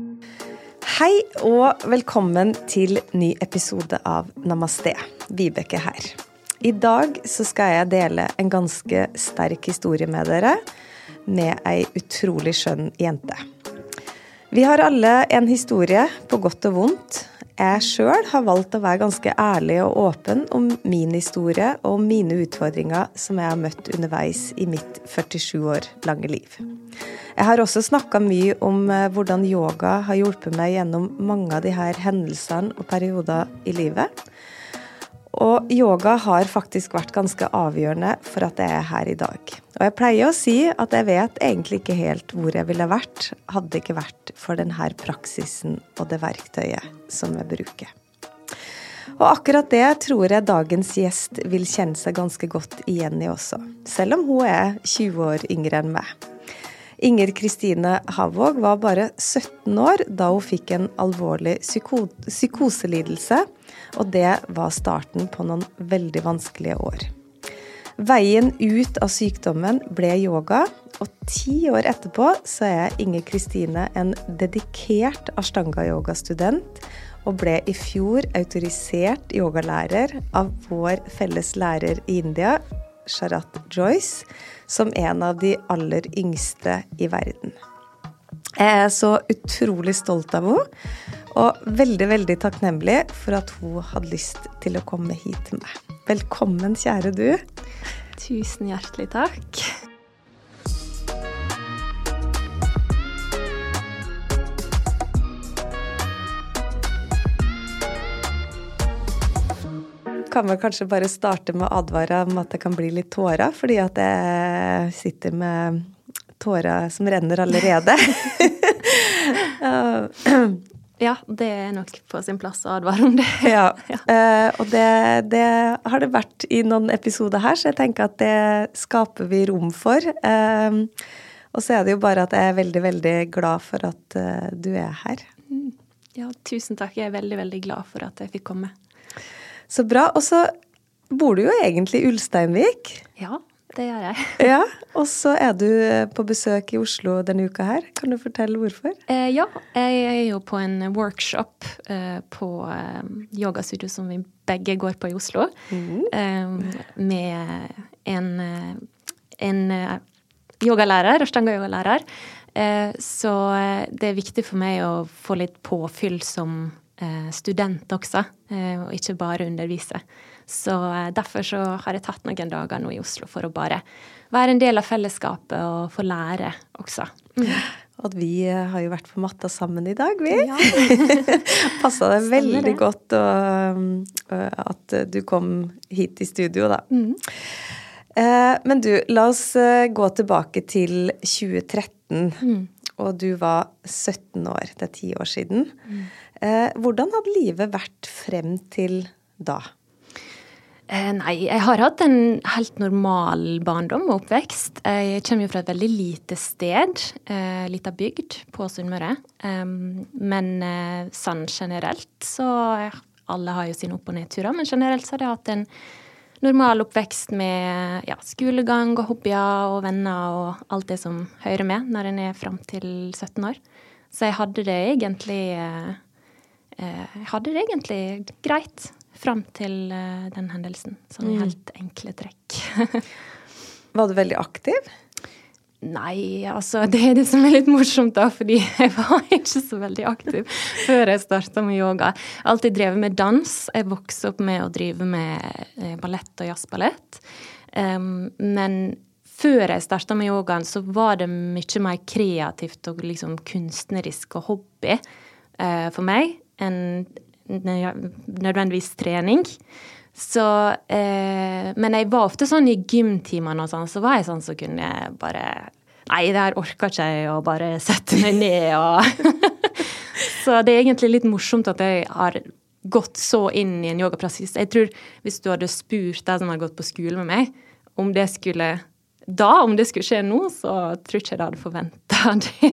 Hei og velkommen til ny episode av Namaste. Vibeke her. I dag så skal jeg dele en ganske sterk historie med dere, med ei utrolig skjønn jente. Vi har alle en historie, på godt og vondt. Jeg sjøl har valgt å være ganske ærlig og åpen om min historie og mine utfordringer som jeg har møtt underveis i mitt 47 år lange liv. Jeg har også snakka mye om eh, hvordan yoga har hjulpet meg gjennom mange av disse hendelsene og perioder i livet. Og yoga har faktisk vært ganske avgjørende for at jeg er her i dag. Og jeg pleier å si at jeg vet egentlig ikke helt hvor jeg ville vært hadde det ikke vært for denne praksisen og det verktøyet som jeg bruker. Og akkurat det tror jeg dagens gjest vil kjenne seg ganske godt igjen i også, selv om hun er 20 år yngre enn meg. Inger Kristine Havåg var bare 17 år da hun fikk en alvorlig psyko psykoselidelse, og det var starten på noen veldig vanskelige år. Veien ut av sykdommen ble yoga, og ti år etterpå så er Inger Kristine en dedikert ashtanga-yogastudent, og ble i fjor autorisert yogalærer av vår felles lærer i India, Sharat Joyce, som en av de aller yngste i verden. Jeg er så utrolig stolt av henne, og veldig, veldig takknemlig for at hun hadde lyst til å komme hit til meg. Velkommen, kjære du. Tusen hjertelig takk. kan vel kanskje bare starte med å advare om at det kan bli litt tårer, fordi at jeg sitter med tårer som renner allerede. ja, det er nok på sin plass å advare om det. ja, uh, og det, det, har det vært i noen episoder her, så jeg tenker at det skaper vi rom for. Uh, og så er det jo bare at jeg er veldig, veldig glad for at du er her. Mm. Ja, tusen takk. Jeg er veldig, veldig glad for at jeg fikk komme. Så bra. Og så bor du jo egentlig i Ulsteinvik. Ja, det gjør jeg. ja, Og så er du på besøk i Oslo denne uka her. Kan du fortelle hvorfor? Eh, ja, jeg er jo på en workshop eh, på eh, yogastudio som vi begge går på i Oslo. Mm. Eh, med en, eh, en eh, yogalærer, Ashtanga-yogalærer. så det er viktig for meg å få litt påfyll som Eh, student også, eh, og ikke bare undervise. Så eh, derfor så har jeg tatt noen dager nå i Oslo for å bare være en del av fellesskapet og få lære også. Mm. Og vi har jo vært på matta sammen i dag, vi. Ja. Passa det veldig det. godt og, at du kom hit i studio, da. Mm. Men du, la oss gå tilbake til 2013. Mm. Og du var 17 år. Det er ti år siden. Mm. Eh, hvordan hadde livet vært frem til da? Eh, nei, jeg har hatt en helt normal barndom og oppvekst. Jeg kommer jo fra et veldig lite sted, eh, lita bygd på Sunnmøre. Men eh, sånn generelt så Alle har jo sine opp- og nedturer, men generelt så har jeg hatt en normal oppvekst med ja, skolegang og hobbyer og venner og alt det som hører med når en er fram til 17 år. Så jeg hadde det egentlig eh, jeg eh, hadde det egentlig greit fram til eh, den hendelsen. Sånn i mm. helt enkle trekk. var du veldig aktiv? Nei, altså det er det som er litt morsomt, da, fordi jeg var ikke så veldig aktiv før jeg starta med yoga. Alltid drevet med dans. Jeg vokste opp med å drive med eh, ballett og jazzballett. Um, men før jeg starta med yogaen, så var det mye mer kreativt og liksom kunstnerisk og hobby uh, for meg enn nødvendigvis trening. Så eh, Men jeg var ofte sånn i gymtimene og sånn, så var jeg sånn som så kunne jeg bare Nei, det her orker ikke jeg å bare sette meg ned og Så det er egentlig litt morsomt at jeg har gått så inn i en yogapraksis. Jeg tror hvis du hadde spurt de som har gått på skole med meg, om det skulle da, om det skulle skje nå, så tror jeg ikke jeg hadde forventa det.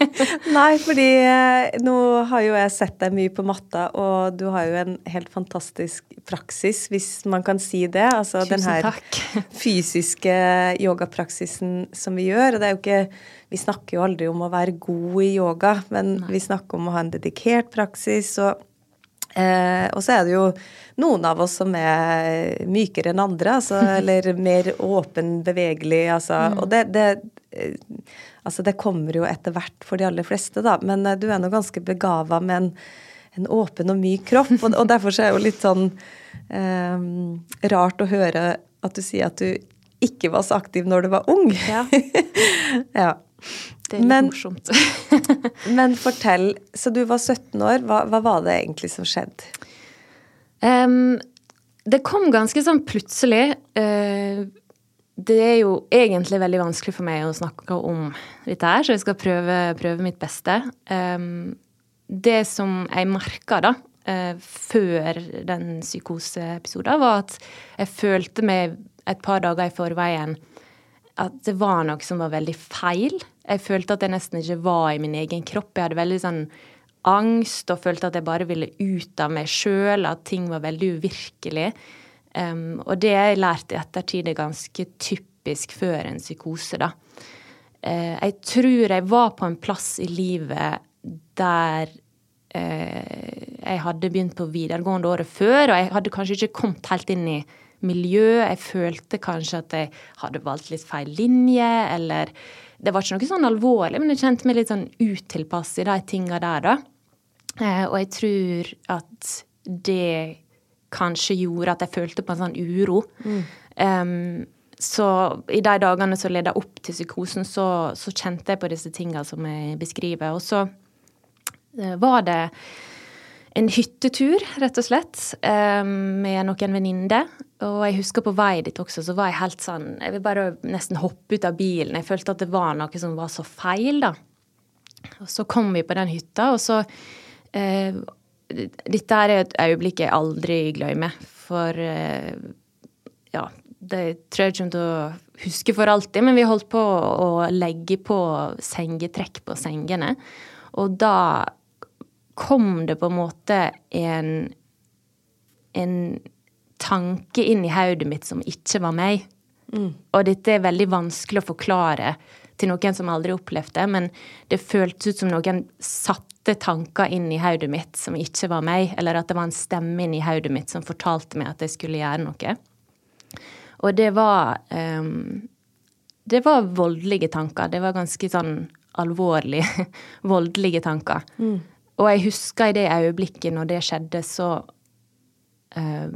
Nei, fordi eh, nå har jo jeg sett deg mye på matta, og du har jo en helt fantastisk praksis, hvis man kan si det. Altså Tusen den her takk. fysiske yogapraksisen som vi gjør. Og det er jo ikke Vi snakker jo aldri om å være god i yoga, men vi snakker om å ha en dedikert praksis. og Eh, og så er det jo noen av oss som er mykere enn andre, altså, eller mer åpen, bevegelig. Altså, Og det, det, eh, altså, det kommer jo etter hvert for de aller fleste, da. Men eh, du er nå ganske begava med en, en åpen og myk kropp. Og, og derfor så er det jo litt sånn eh, rart å høre at du sier at du ikke var så aktiv når du var ung. Ja. ja. Det er litt Men- morsomt. Men fortell, så du var 17 år. Hva, hva var det egentlig som skjedde? Um, det kom ganske sånn plutselig. Eh, det er jo egentlig veldig vanskelig for meg å snakke om dette her, så jeg skal prøve, prøve mitt beste. Em, det som jeg merka da, eh, før den psykoseepisoden, var at jeg følte meg et par dager i forveien at det var noe som var veldig feil. Jeg følte at jeg nesten ikke var i min egen kropp. Jeg hadde veldig sånn angst og følte at jeg bare ville ut av meg sjøl, at ting var veldig uvirkelig. Um, og det jeg lært i ettertid er ganske typisk før en psykose, da. Uh, jeg tror jeg var på en plass i livet der uh, jeg hadde begynt på videregående året før, og jeg hadde kanskje ikke kommet helt inn i miljø. Jeg følte kanskje at jeg hadde valgt litt feil linje, eller Det var ikke noe sånn alvorlig, men jeg kjente meg litt sånn utilpass i de tinga der, da. Eh, og jeg tror at det kanskje gjorde at jeg følte på en sånn uro. Em, så i de dagene som leda opp til psykosen, så, så kjente jeg på disse tinga som jeg beskriver. Og så uh, var det en hyttetur, rett og slett, um, med noen venninner. Og jeg husker på vei dit også, så var jeg helt sånn Jeg vil bare nesten hoppe ut av bilen. Jeg følte at det var noe som var så feil, da. Og så kom vi på den hytta, og så eh, Dette er et øyeblikk jeg aldri glemmer. For eh, ja, det tror jeg kommer til å huske for alltid. Men vi holdt på å legge på sengetrekk på sengene. Og da kom det på en måte en en tanke inn i hodet mitt som ikke var meg. Og dette er veldig vanskelig å forklare til noen som aldri opplevde det, men det føltes ut som noen satte tanker inn i hodet mitt som ikke var meg, eller at det var en stemme inn i hodet mitt som fortalte meg at jeg skulle gjøre noe. Og det var um, Det var voldelige tanker. Det var ganske sånn alvorlige, voldelige tanker. Og jeg husker i det øyeblikket når det skjedde, så uh,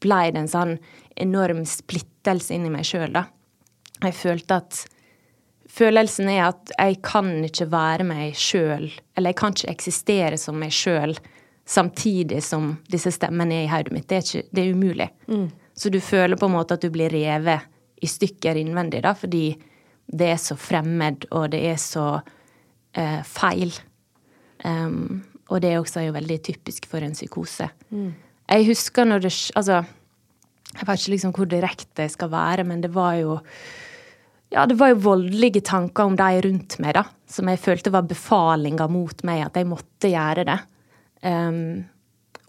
blei det en sånn enorm splittelse inni meg sjøl, da. Jeg følte at Følelsen er at jeg kan ikke være meg sjøl, eller jeg kan ikke eksistere som meg sjøl samtidig som disse stemmene er i hodet mitt. Det er, ikke, det er umulig. Så du føler på en måte at du blir revet i stykker innvendig, da, fordi det er så fremmed, og det er så eh, feil. Um, og det er også jo veldig typisk for en psykose. Jeg husker når det Altså, jeg vet ikke liksom hvor direkte jeg skal være, men det var jo ja, det var jo voldelige tanker om de rundt meg, da, som jeg følte var befalinger mot meg, at jeg måtte gjøre det. Um,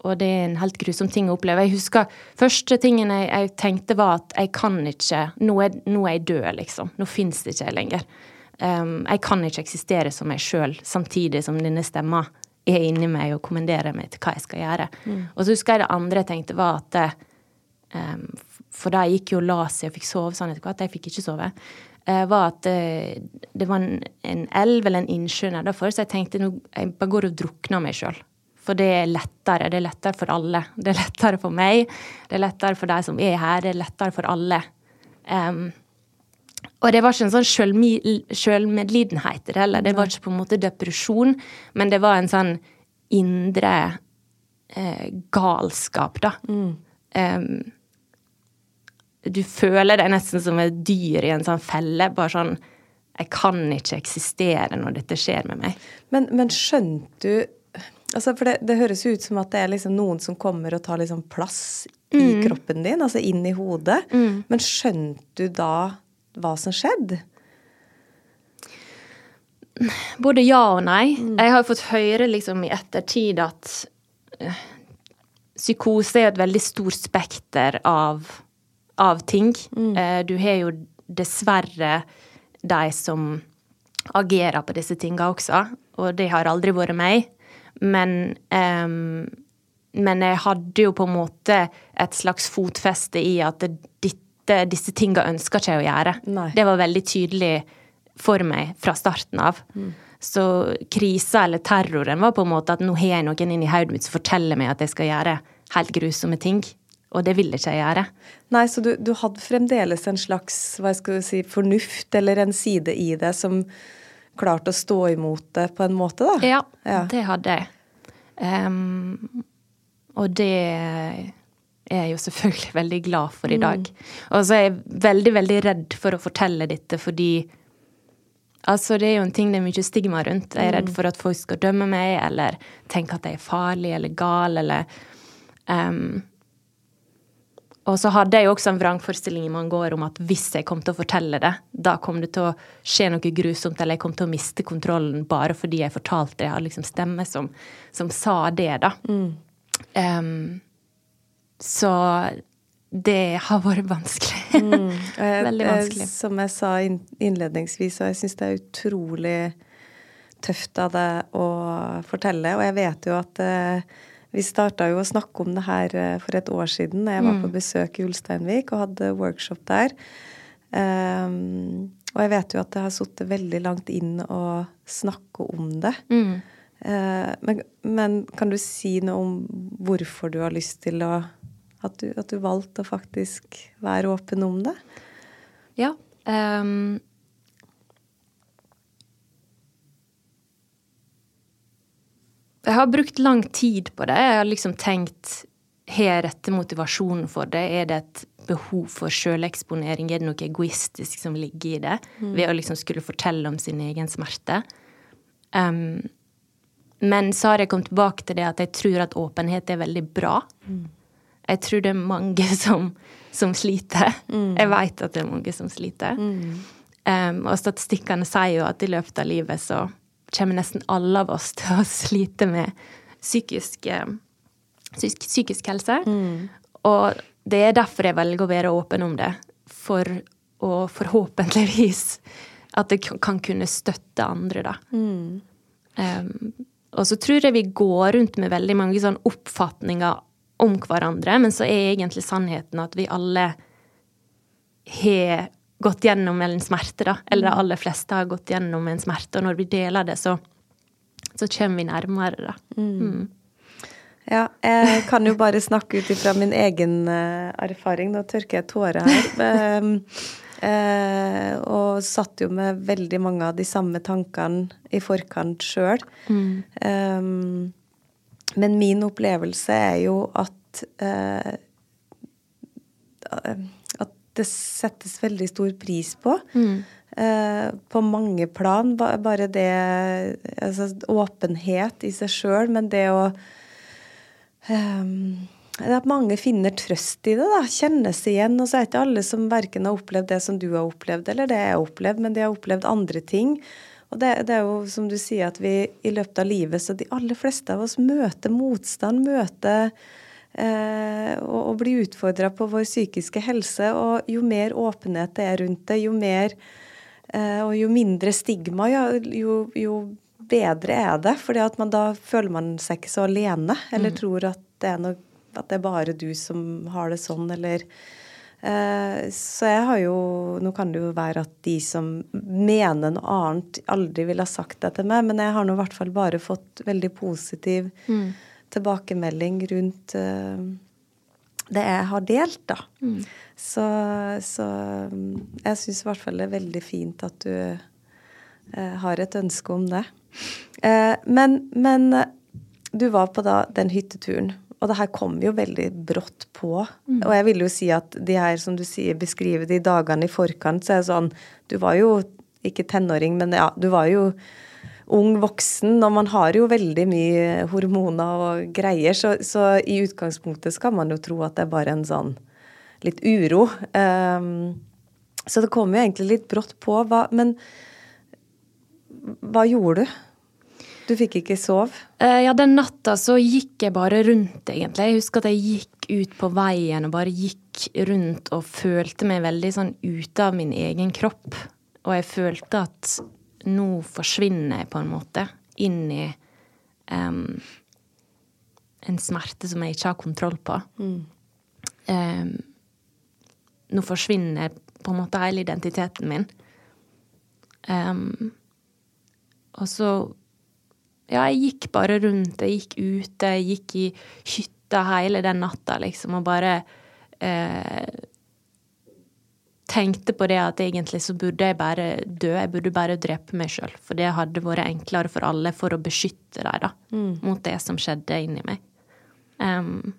og det er en helt grusom ting å oppleve. Jeg husker første tingen jeg, jeg tenkte var at jeg kan ikke Nå er, nå er jeg død, liksom. Nå fins det ikke jeg lenger. Um, jeg kan ikke eksistere som meg sjøl samtidig som denne stemma er inni meg og kommanderer meg til hva jeg skal gjøre. Og så husker jeg det andre jeg tenkte var at Um, for de gikk jo og la seg og fikk sove sånn etter hvert. Jeg fikk ikke sove. Uh, var at uh, det var en, en elv eller en innsjø nedenfor, så jeg tenkte nå jeg bare går og drukner meg sjøl. For det er lettere. Det er lettere for alle. Det er lettere for meg, det er lettere for de som er her, det er lettere for alle. Um, Og det var ikke en sånn sjølmedlidenhet i det heller. Det var ikke på en måte depresjon, men det var en sånn indre eh, galskap, da. Mm. Um, du føler deg nesten som et dyr i en sånn felle. Bare sånn Jeg kan ikke eksistere når dette skjer med meg. Men, men skjønte du altså For det, det, høres ut som at det er liksom noen som kommer og tar liksom plass mm. i kroppen din, altså inn i hodet. Mm. Men skjønte du da hva som skjedde? Både ja og nei. Mm. Jeg har fått høre liksom i ettertid at uh, psykose er et veldig stort spekter av, av ting. Mm. Uh, du har jo dessverre de som agerer på disse tinga også, og det har aldri vært meg. Men um, men jeg hadde jo på en måte et slags fotfeste i at dette, disse tinga ønsker ikke jeg å gjøre. Nei. Det var veldig tydelig for meg fra starten av. Mm. Så krisa eller terroren var på en måte at nå har jeg noen inni hodet mitt som forteller meg at jeg skal gjøre helt grusomme ting. Og det ville ikke jeg gjøre. Nei, så du, du hadde fremdeles en slags hva skal du si, fornuft eller en side i det som klarte å stå imot det på en måte, da? Ja, ja. det hadde jeg. Um, og det er jeg jo selvfølgelig veldig glad for i dag. Mm. Og så er jeg veldig, veldig redd for å fortelle dette fordi Altså, det er jo en ting det er mye stigma rundt. Jeg er redd mm. for at folk skal dømme meg, eller tenke at jeg er farlig eller gal, eller um, Og så hadde jeg jo også en vrangforestilling i mange år om at hvis jeg kom til å fortelle det, da kom det til å skje noe grusomt, eller jeg kom til å miste kontrollen bare fordi jeg fortalte det. Jeg hadde liksom stemme som, som sa det, da. Mm. Um, så det har vært vanskelig. Mm. Veldig vanskelig. Som jeg sa innledningsvis, og jeg syns det er utrolig tøft av deg å fortelle. Og jeg vet jo at eh, vi starta jo å snakke om det her eh, for et år siden da jeg var på mm. besøk i Ulsteinvik og hadde workshop der. Um, og jeg vet jo at det har sittet veldig langt inn å snakke om det. Mm. Uh, men, men, kan du si noe om hvorfor du har lyst til å at du, at du, valgte å faktisk være åpen om det? Ja. Um, jeg har brukt lang tid på det. Jeg har liksom tenkt Har jeg rette motivasjonen for det? Er det et behov for sjøleksponering? Er det noe egoistisk som ligger i det? Mm. Ved å liksom skulle fortelle om sin egen smerte. Um, men så har jeg kommet tilbake til det at jeg tror at åpenhet er veldig bra. Mm jeg tror det er mange som, som sliter. Mm. Jeg vet at det er mange som sliter. Um, og statistikkene sier jo at i løpet av livet så kommer nesten alle av oss til å slite med psykisk, psykisk, psykisk helse. Mm. Og det er derfor jeg velger å være åpen om det. For å forhåpentligvis at det kan kunne støtte andre, da. Um, og så tror jeg vi går rundt med veldig mange sånn oppfatninger om hverandre, men så er egentlig sannheten at vi alle har gått gjennom en smerte, da. Eller de mm. aller fleste har gått gjennom en smerte, og når vi deler det, så, så kommer vi nærmere, da. Mm. Mm. Ja, jeg kan jo bare snakke ut ifra min egen uh, erfaring. Nå tørker jeg tårer her. Um, uh, og satt jo med veldig mange av de samme tankene i forkant sjøl. Mm. Um, men min opplevelse er jo at eh, At det settes veldig stor pris på. Mm. Eh, på mange plan. Bare det altså, Åpenhet i seg sjøl, men det å eh, det at mange finner trøst i det, da, kjennes igjen. Og så er det ikke alle som verken har opplevd det som du har opplevd, eller det jeg har opplevd, men de har opplevd andre ting. Og det, det, er jo som du sier, at vi i løpet av livet så de aller fleste av oss møter motstand, møter og, og bli utfordra på vår psykiske helse. Og jo mer åpenhet det er rundt det, jo mer eh, og jo mindre stigma, jo, jo, bedre er det. For da føler man seg ikke så alene, eller mm. tror at det, noe, at det er bare du som har det sånn, eller Eh, så jeg har jo Nå kan det jo være at de som mener noe annet, aldri ville ha sagt det til meg, men jeg har nå i hvert fall bare fått veldig positiv mm. Tilbakemelding rundt, eh, det jeg har delt, da. Mm. Så, så, jeg syns i hvert fall det er veldig fint at du eh, har et ønske om det. Eh, men, men, du var på da den hytteturen, og det her kom jo veldig brått på. Mm. Og jeg vil jo si at de her, som du sier, beskriver de dagene i forkant, så er det sånn Du var jo ikke tenåring, men ja, du var jo ung voksen, og man har jo veldig mye hormoner og greier, så, så, i utgangspunktet skal man jo tro at det er bare en sånn litt uro. Um, så det kom jo egentlig litt brått på. Hva, men hva gjorde du? Du fikk ikke sove? Uh, ja, den natta så gikk jeg bare rundt, egentlig. Jeg husker at jeg gikk ut på veien og bare gikk rundt og følte meg veldig sånn ute av min egen kropp. Og jeg følte at nå forsvinner jeg på en måte inn i um, en smerte som jeg ikke har kontroll på. Mm. Um, nå forsvinner på en måte hele identiteten min. Um, og så Ja, jeg gikk bare rundt. Jeg gikk ute, jeg gikk i hytta hele den natta, liksom, og bare uh, tenkte på det at egentlig så burde jeg bare dø. Jeg burde bare drepe meg sjøl. For det hadde vært enklere for alle for å beskytte dem da, mm. mot det som skjedde inni meg. Um,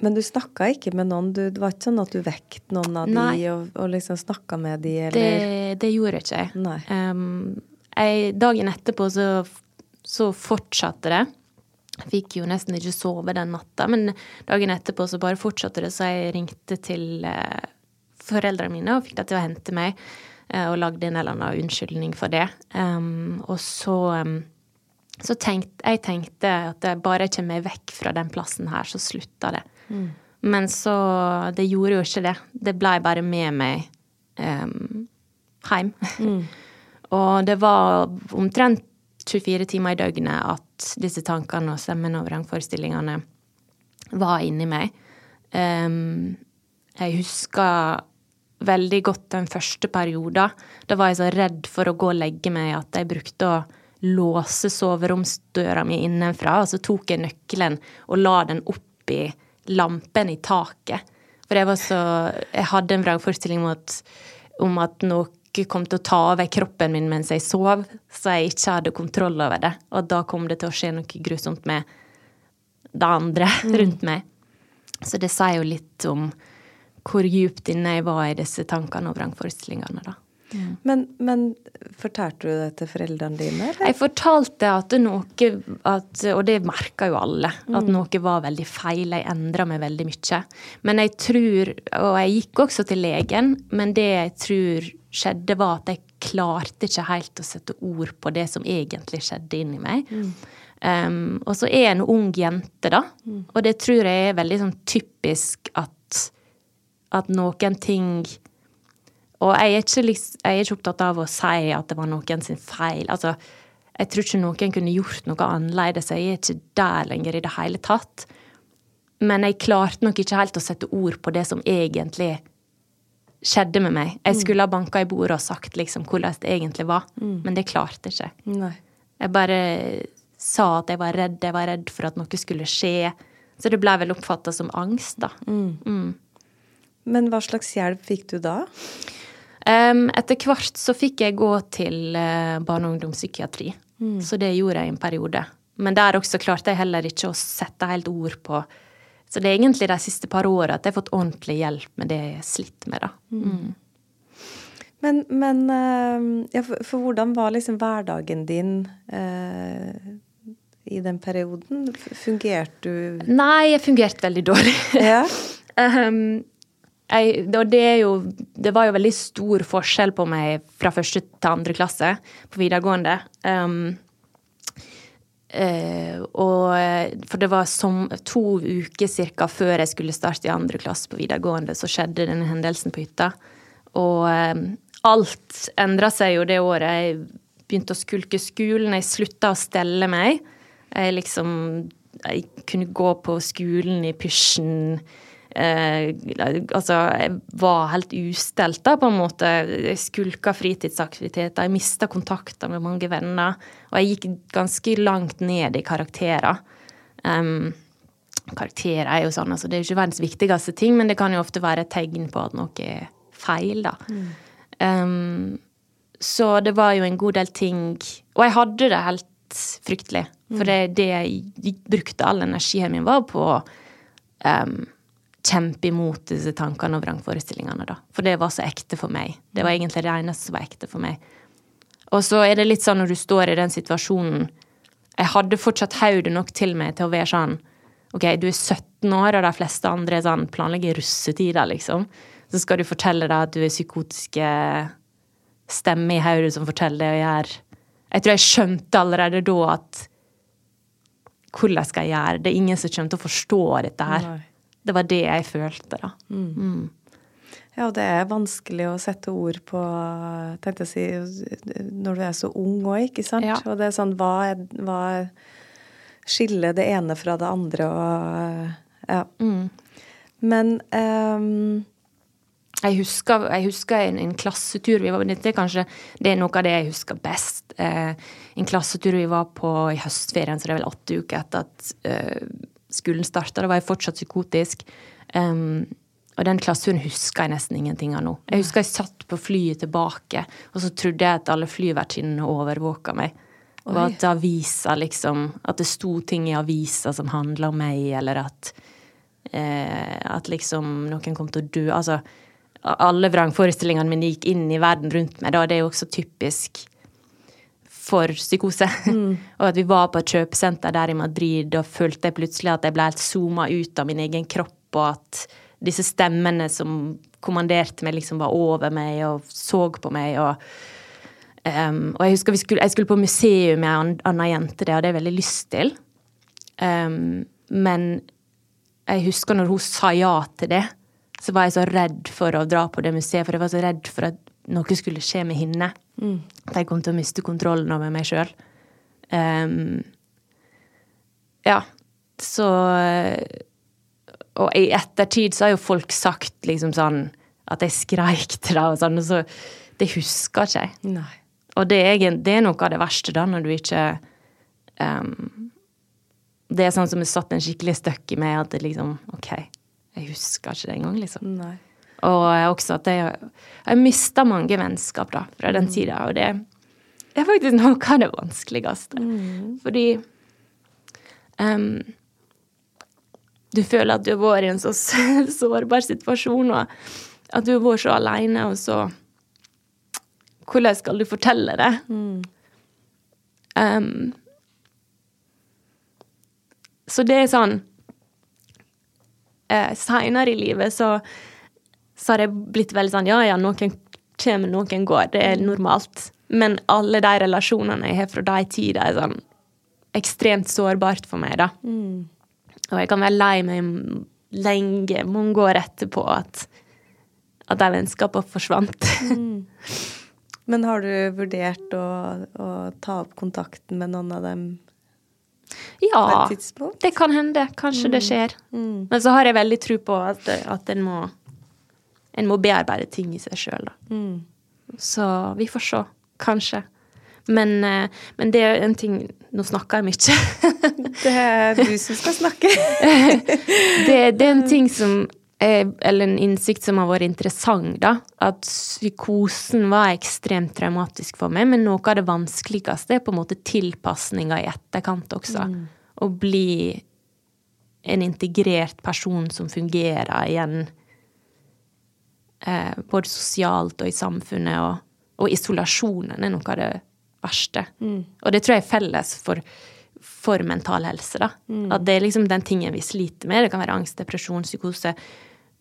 men du snakka ikke med noen? Du, det var ikke sånn at du vekket noen av nei, de og, og liksom snakka med de, eller? Det, det gjorde ikke jeg. Nei. Um, jeg dagen etterpå så, så fortsatte det. Jeg fikk jo nesten ikke sove den natta, men dagen etterpå så bare fortsatte det, så jeg ringte til uh, foreldrene mine og fikk dem til å hente meg, uh, og lagde en eller annen unnskyldning for det. Um, og så um, så tenkte, jeg tenkte at bare jeg kommer vekk fra den plassen her, så slutta det. Mm. Men så Det gjorde jo ikke det. Det blei bare med meg um, hjem. Mm. og det var omtrent 24 timer i døgnet at disse tankene og stemmene og vrangforestillingene var inni meg. Um, jeg husker veldig godt den første perioden. Da var jeg så redd for å gå og legge meg at jeg brukte å låse soveromsdøra mi innenfra, og så tok jeg nøkkelen og la den oppi lampen i taket. For jeg var så Jeg hadde en vrangforestilling om at, om at noe kom til å ta over kroppen min mens jeg sov, så jeg ikke hadde kontroll over det. Og da kom det til å skje noe grusomt med det andre mm. rundt meg. Så det sier jo litt om hvor djupt inne jeg var i disse tankene og vrangforestillingene, da. Mm. Men, men, fortalte du det til foreldrene dine? Eller? Jeg fortalte at noe at, Og det merka jo alle. Mm. At noe var veldig feil. Jeg endra meg veldig mye. Men jeg tror Og jeg gikk også til legen, men det jeg tror skjedde, var at jeg klarte ikke helt å sette ord på det som egentlig skjedde inni meg. Mm. Um, og så er jeg en ung jente, da. Mm. Og det tror jeg er veldig sånn typisk at, at noen ting og jeg er, ikke, jeg er, ikke, opptatt av å si at det var noen sin feil. Altså, jeg tror ikke noen kunne gjort noe annerledes. Jeg er ikke der lenger i det hele tatt. Men jeg klarte nok ikke helt å sette ord på det som egentlig skjedde med meg. Jeg mm. skulle ha banka i bordet og sagt liksom hvordan det egentlig var, mm. men det klarte jeg ikke. Nei. Jeg bare sa at jeg var redd. Jeg var redd for at noe skulle skje. Så det ble vel oppfatta som angst, da. Mm. mm. Men hva slags hjelp fikk du da? Etter hvert så fikk jeg gå til uh, barne- og ungdomspsykiatri. Mm. Så det gjorde jeg en periode. Men der også klarte jeg heller ikke å sette helt ord på Så det er egentlig de siste par åra at jeg har fått ordentlig hjelp med det jeg sliter med, da. Mm. mm. Men, men uh, ja, for, for, hvordan var liksom hverdagen din uh, i den perioden? Fungerte du Nei, jeg fungerte veldig dårlig. Ja. um, jeg, og det, jo, det var jo veldig stor forskjell på meg fra første til andre klasse på videregående. Um, uh, og For det var som, to uker cirka før jeg skulle starte i andre klasse på videregående, så skjedde denne hendelsen på hytta. Og um, alt endra seg jo det året. Jeg begynte å skulke skolen, jeg slutta å stelle meg. Jeg liksom Jeg kunne gå på skolen i pysjen eh, Altså, jeg var helt ustelt, da, på en måte. Jeg skulka fritidsaktiviteter, jeg mista kontakter med mange venner. Og jeg gikk ganske langt ned i karakterer. Um, Karakterer er jo sånn, altså det er jo ikke verdens viktigste ting, men det kan jo ofte være et tegn på at noe er feil, da. Um, så det var jo en god del ting Og jeg hadde det helt fryktelig. For det, det jeg brukte all energien min var på um, kjempe imot disse tankene og vrangforestillingene, da. For det var så ekte for meg. Det var egentlig det eneste som var ekte for meg. Og så er det litt sånn når du står i den situasjonen Jeg hadde fortsatt hodet nok til meg til å være sånn OK, du er 17 år, og de fleste andre er sånn planlegger russetider, liksom. Så skal du fortelle deg at du er psykotiske stemmer i hodet som forteller det å gjøre Jeg tror jeg skjønte allerede da at hvordan skal jeg gjøre det? Det er ingen som kommer til å forstå dette her. Nei. Det var det jeg følte, da. Ja, og det er vanskelig å sette ord på tenkte jeg å si, når du er så ung òg, ikke sant? Ja. Og det er sånn hva, er, hva skiller det ene fra det andre og Ja. Men um, Jeg husker, jeg husker en, en klassetur vi var Dette er kanskje det er noe av det jeg husker best. Eh, en klassetur vi var på i høstferien, så det er vel åtte uker etter at eh, skolen starta. Da var jeg fortsatt psykotisk. Um, og den klasseturen husker jeg nesten ingenting av nå. Jeg husker jeg satt på flyet tilbake, og så trodde jeg at alle flyvertinnene overvåka meg. Og Oi. at avisa liksom At det sto ting i avisa som handla om meg, eller at eh, At liksom noen kom til å dø. Altså alle vrangforestillingene mine gikk inn i verden rundt meg. Da. Det er jo også typisk for psykose. og at vi var på et kjøpesenter der i Madrid, og følte jeg plutselig at jeg ble helt zooma ut av min egen kropp, og at disse stemmene som kommanderte meg, liksom var over meg og så på meg. og Um, og jeg husker vi skulle, jeg skulle på museum med en annen jente, det hadde jeg veldig lyst til. Um, men jeg husker når hun sa ja til det, så var jeg så redd for å dra på det museet, for jeg var så redd for at noe skulle skje med henne. At jeg kom til å miste kontrollen over meg sjøl. Um, ja, så Og i ettertid så har jo folk sagt liksom sånn at jeg skreik til deg og sånn, og så Det husker ikke jeg. nei. Og det er, det er noe av det verste, da, når du ikke um, Det er sånn som det satt en skikkelig støkk i meg, at det liksom OK, jeg husker ikke det engang, liksom. nei. Og også at jeg Jeg har mista mange vennskap da, fra den tida, og det, er faktisk noe av det vanskeligste. Fordi um, du føler at du har vært i en så sårbar situasjon, og at du har vært så aleine, og så Hvordan skal du fortelle det? Ehm, så det er sånn eh, Seinere i livet så, så har jeg blitt veldig sånn Ja, ja, noen kommer, noen går. Det er normalt. Men alle de relasjonene jeg har fra de tider, er sånn ekstremt sårbart for meg, da. Og jeg kan være lei meg lenge, mange år etterpå, at, at de vennskapene forsvant. Men har du vurdert å, å ta opp kontakten med noen av dem ja, et det kan hende. Kanskje det skjer. Men så har jeg veldig tro på at, at en må en må bearbeide ting i seg sjøl, da. Så vi får se. Kanskje. Men, eh, men det er en ting Nå snakker jeg mye. Det er du som skal snakke. det, det er en ting som er, Eller en innsikt som har vært interessant, da. At psykosen var ekstremt traumatisk for meg, men noe av det vanskeligste er på en måte tilpasninga i etterkant også. Å bli en integrert person som fungerer igjen. Eh, både sosialt og i samfunnet. Og, og isolasjonen er noe av det verste. Og det tror jeg er felles for, for mental helse. da. At det er liksom den tingen vi sliter med. Det kan være angst, depresjon, psykose.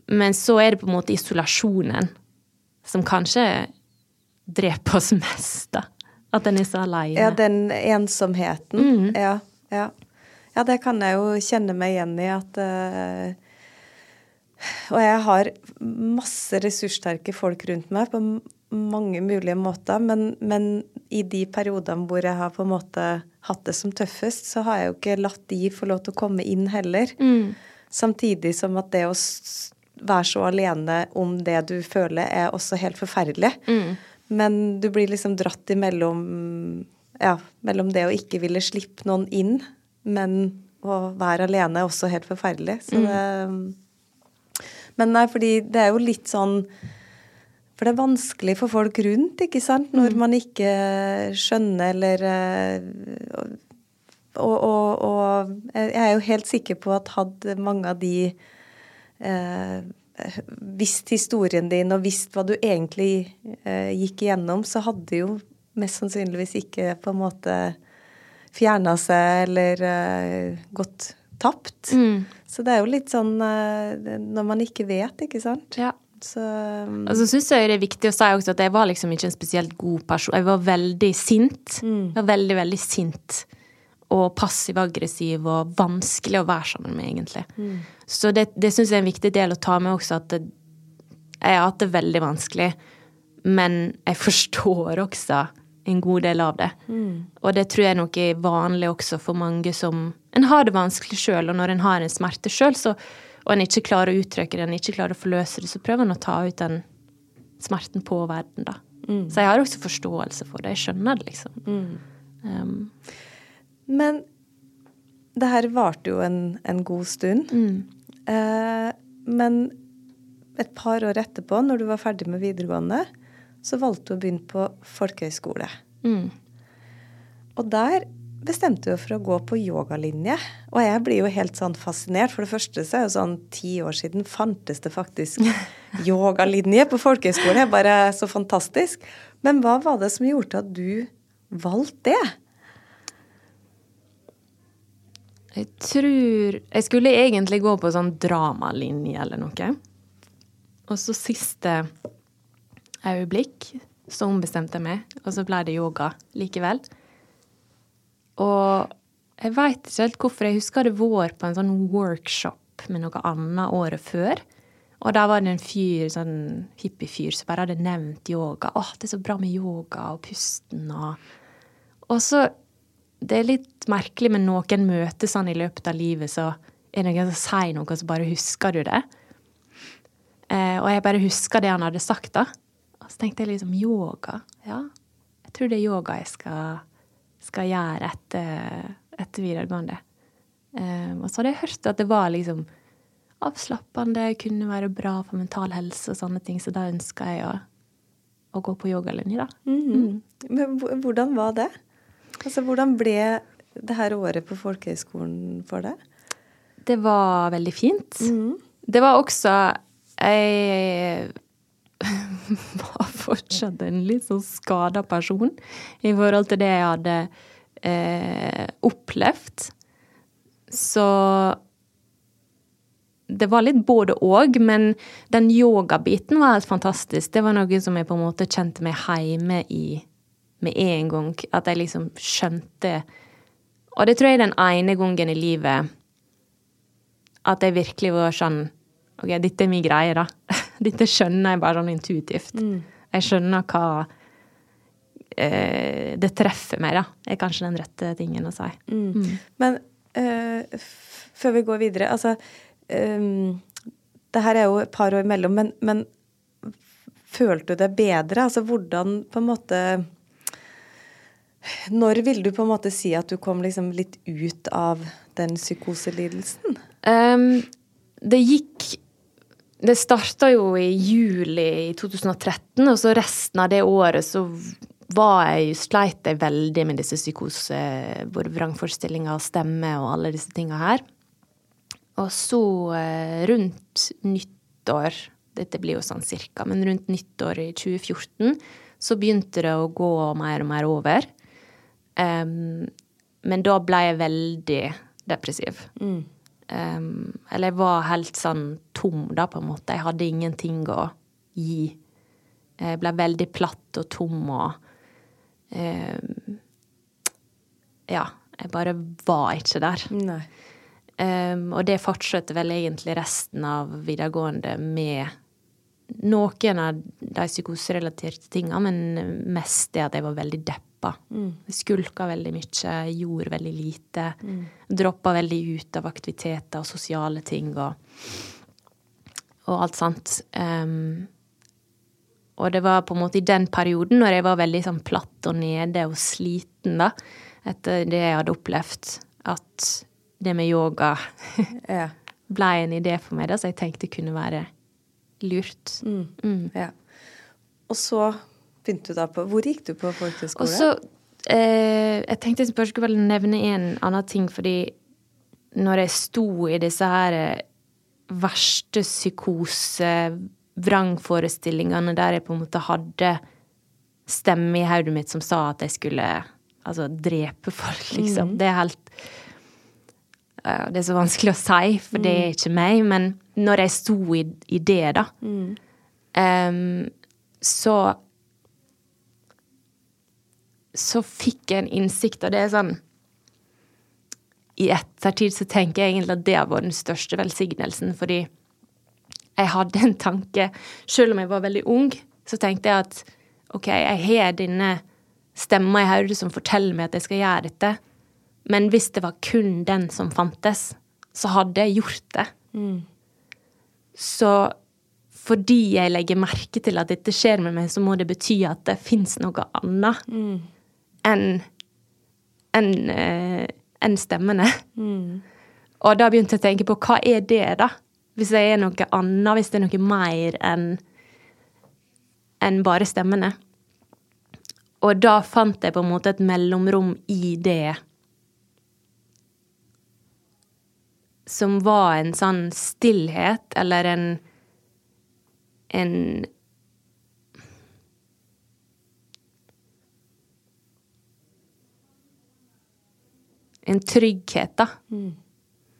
Men så er det på en måte isolasjonen som kanskje dreper oss mest, da. At en er så aleine. Ja, den ensomheten. Ja, ja. ja, det kan jeg jo kjenne meg igjen i at uh, Og jeg har masse ressurssterke folk rundt meg på mange mulige måter, men, men i de periodene hvor jeg har på en måte hatt det som tøffest, så har jeg jo ikke latt de få lov til å komme inn heller. Samtidig som at det å være så alene om det du føler, er også helt forferdelig. Men du blir liksom dratt imellom ja, mellom det å ikke ville slippe noen inn, men å være alene er også helt forferdelig. Så det Men nei, fordi det er jo litt sånn For det er vanskelig for folk rundt, ikke sant, når man ikke skjønner eller eh, og, og, og jeg er jo helt sikker på at hadde mange av de eh, visst historien din og visst hva du egentlig eh, gikk igjennom, så hadde jo mest sannsynligvis ikke på en måte fjerna seg eller eh, gått tapt. Mm. Så det er jo litt sånn eh, når man ikke vet, ikke sant. Ja. Så um, Og så syns jeg det er viktig å si også at jeg var liksom ikke en spesielt god person. Jeg var veldig sint. Jeg var veldig, veldig sint. Og passiv-aggressiv og vanskelig å være sammen med, egentlig. Så det, det syns jeg er en viktig del å ta med også, at det, jeg har hatt det veldig vanskelig. Men jeg forstår også en god del av det. Og det tror jeg nok er vanlig også for mange som En har det vanskelig sjøl, og når en har en smerte sjøl, og en ikke klarer å uttrykke det, en ikke klarer å forløse det, så prøver en å ta ut den smerten på verden, da. Så jeg har også forståelse for det. Jeg skjønner det, liksom. Um, Men det her varte jo en, en god stund. Eh, men et par år etterpå, når du var ferdig med videregående, så valgte du å begynne på folkehøyskole. mm. Og der bestemte du for å gå på yogalinje. Og jeg blir jo helt sånn fascinert. For det første så er jo sånn ti år siden fantes det faktisk yogalinje på folkehøyskole. Bare så fantastisk. Men hva var det som gjorde at du valgte det? Jeg tror Jeg skulle egentlig gå på sånn dramalinje eller noe. Og så siste øyeblikk så ombestemte jeg meg, og så ble det yoga likevel. Og jeg veit ikke helt hvorfor. Jeg husker det var på en sånn workshop med noe annet året før. Og der var det en fyr, sånn hippiefyr som bare hadde nevnt yoga. Åh, det er så bra med yoga og pusten og Og så Det er litt merkelig med noen møter sånn i løpet av livet, så er det noen som sier noe, så bare husker du det. Eh, og jeg bare husker det han hadde sagt, da. Og så tenkte jeg liksom yoga. Ja, jeg tror det er yoga jeg skal, skal gjøre etter, etter videregående. Um, og så hadde jeg hørt at det var liksom avslappende, kunne være bra for mental helse og sånne ting, så da ønska jeg å, å gå på yogalinje, da. Mhm. Men hvordan var det? Altså, hvordan ble det her året på folkehøyskolen for deg? Det var veldig fint. Det var også Jeg var fortsatt en litt sånn skada person i forhold til det jeg hadde eh, opplevd. Så det var litt både og, men den yogabiten var helt fantastisk. Det var noe som jeg på en måte kjente meg hjemme i med en gang. At jeg liksom skjønte Og det tror jeg er den ene gangen i livet at jeg virkelig var sånn OK, dette er min greie, da. Dette skjønner jeg bare sånn intuitivt. Jeg skjønner hva eh, Det treffer meg, da. Er kanskje den rette tingen å si. Men eh, f- før vi går videre, altså um, Det her er jo et par år imellom, men, men følte du deg bedre? Altså hvordan på en måte Når vil du på en måte si at du kom liksom litt ut av den psykoselidelsen? Um, det gikk Det starta jo i juli i 2013, og så resten av det året så var jeg, sleit jeg veldig med disse psykose, både vrangforestillinger og stemme og alle disse tinga her. Og så eh, rundt nyttår, dette blir jo sånn cirka, men rundt nyttår i 2014, så begynte det å gå mer og mer over. Um, men da ble jeg veldig depressiv. Em, eller jeg var helt sånn tom, da, på en måte. Jeg hadde ingenting å gi. Jeg ble veldig platt og tom og um, Ja, jeg bare var ikke der. Em, og det fortsatte vel egentlig resten av videregående med noen av de psykoserelaterte tinga, men mest det at jeg var veldig deppa. Mm. skulka veldig mye, gjorde veldig lite. Droppa veldig ut av aktiviteter og sosiale ting og, og alt sånt. Um, og det var på en måte i den perioden når jeg var veldig sånn platt og nede og sliten, da, etter det jeg hadde opplevd, at det med yoga Ja. ble en idé for meg, da, så jeg tenkte kunne være lurt. Mm. ja. Og så begynte du da på Hvor gikk du på folkehøyskole? Og så eh, Jeg tenkte jeg bare skulle nevne en annen ting, fordi når jeg sto i disse her eh, verste psykose-vrangforestillingene der jeg på en måte hadde stemme i hodet mitt som sa at jeg skulle altså drepe folk, liksom. Det er helt uh, Det er så vanskelig å si, for det er ikke meg, men når jeg sto i, i det, da, em, så så fikk jeg en innsikt, og det er sånn I ettertid så tenker jeg egentlig at det har vært den største velsignelsen, fordi jeg hadde en tanke Selv om jeg var veldig ung, så tenkte jeg at OK, jeg har denne stemma i hodet som forteller meg at jeg skal gjøre dette, men hvis det var kun den som fantes, så hadde jeg gjort det. Så fordi jeg legger merke til at dette skjer med meg, så må det bety at det fins noe annet. Enn enn eh, enn stemmene. Og da begynte jeg å tenke på hva er det, da? Hvis jeg er noe annet, hvis det er noe mer enn enn bare stemmene. Og da fant jeg på en måte et mellomrom i det som var en sånn stillhet, eller en en En trygghet, da.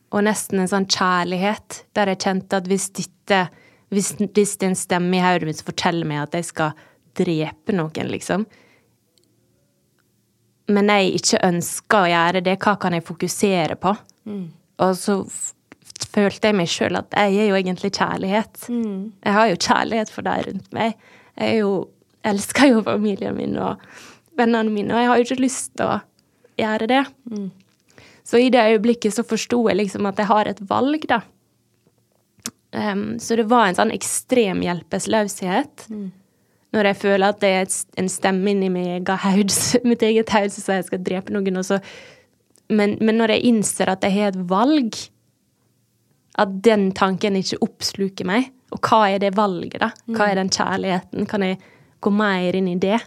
Og nesten en sånn kjærlighet, der jeg kjente at hvis dette Hvis, hvis det er en stemme i hodet mitt som forteller meg at jeg skal drepe noen, liksom Men jeg ikke ønsker å gjøre det, hva kan jeg fokusere på? Og så følte jeg meg sjøl at jeg er jo egentlig kjærlighet. Jeg har jo kjærlighet for de rundt meg. Jeg jo, elsker jo familien min og vennene mine, og jeg har jo ikke lyst til å gjøre det. Så i det øyeblikket så forsto jeg liksom at jeg har et valg, da. Um, så det var en sånn ekstrem hjelpeløshet. Når jeg føler at det er en stemme inni meg, haud, mitt eget hode som sier jeg skal drepe noen, men, men når jeg innser at jeg har et valg, at den tanken ikke oppsluker meg, og hva er det valget, da? Hva er den kjærligheten? Kan jeg gå mer inn i det?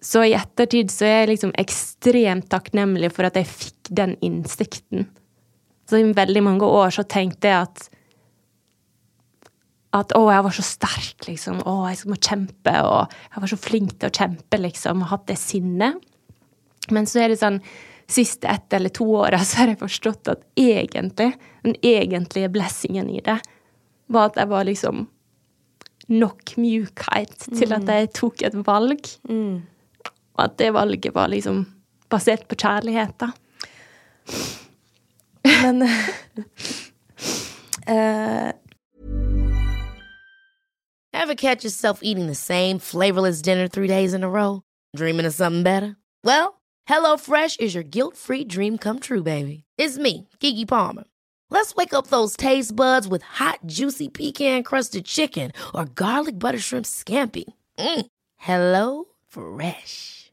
Så i ettertid så er jeg liksom ekstremt takknemlig for at jeg fikk den innsikten. Så i veldig mange år så tenkte jeg at at å, jeg var så sterk, liksom. Å, jeg må kjempe, og jeg var så flink til å kjempe, liksom, og hatt det sinnet. Men så er det sånn siste ett eller to åra så har jeg forstått at egentlig, den egentlige blessingen i det, var at jeg var liksom nok mjukhet til at jeg tok et valg. Og at det valget var liksom basert på kjærlighet, da. Men eh, Ever catch yourself eating the same flavorless dinner three days in a row? Dreaming of something better? Well, HelloFresh is your guilt free dream come true, baby. It's me, Kiki Palmer. Let's wake up those taste buds with hot, juicy pecan crusted chicken or garlic butter shrimp scampi. Mm. Hello Fresh.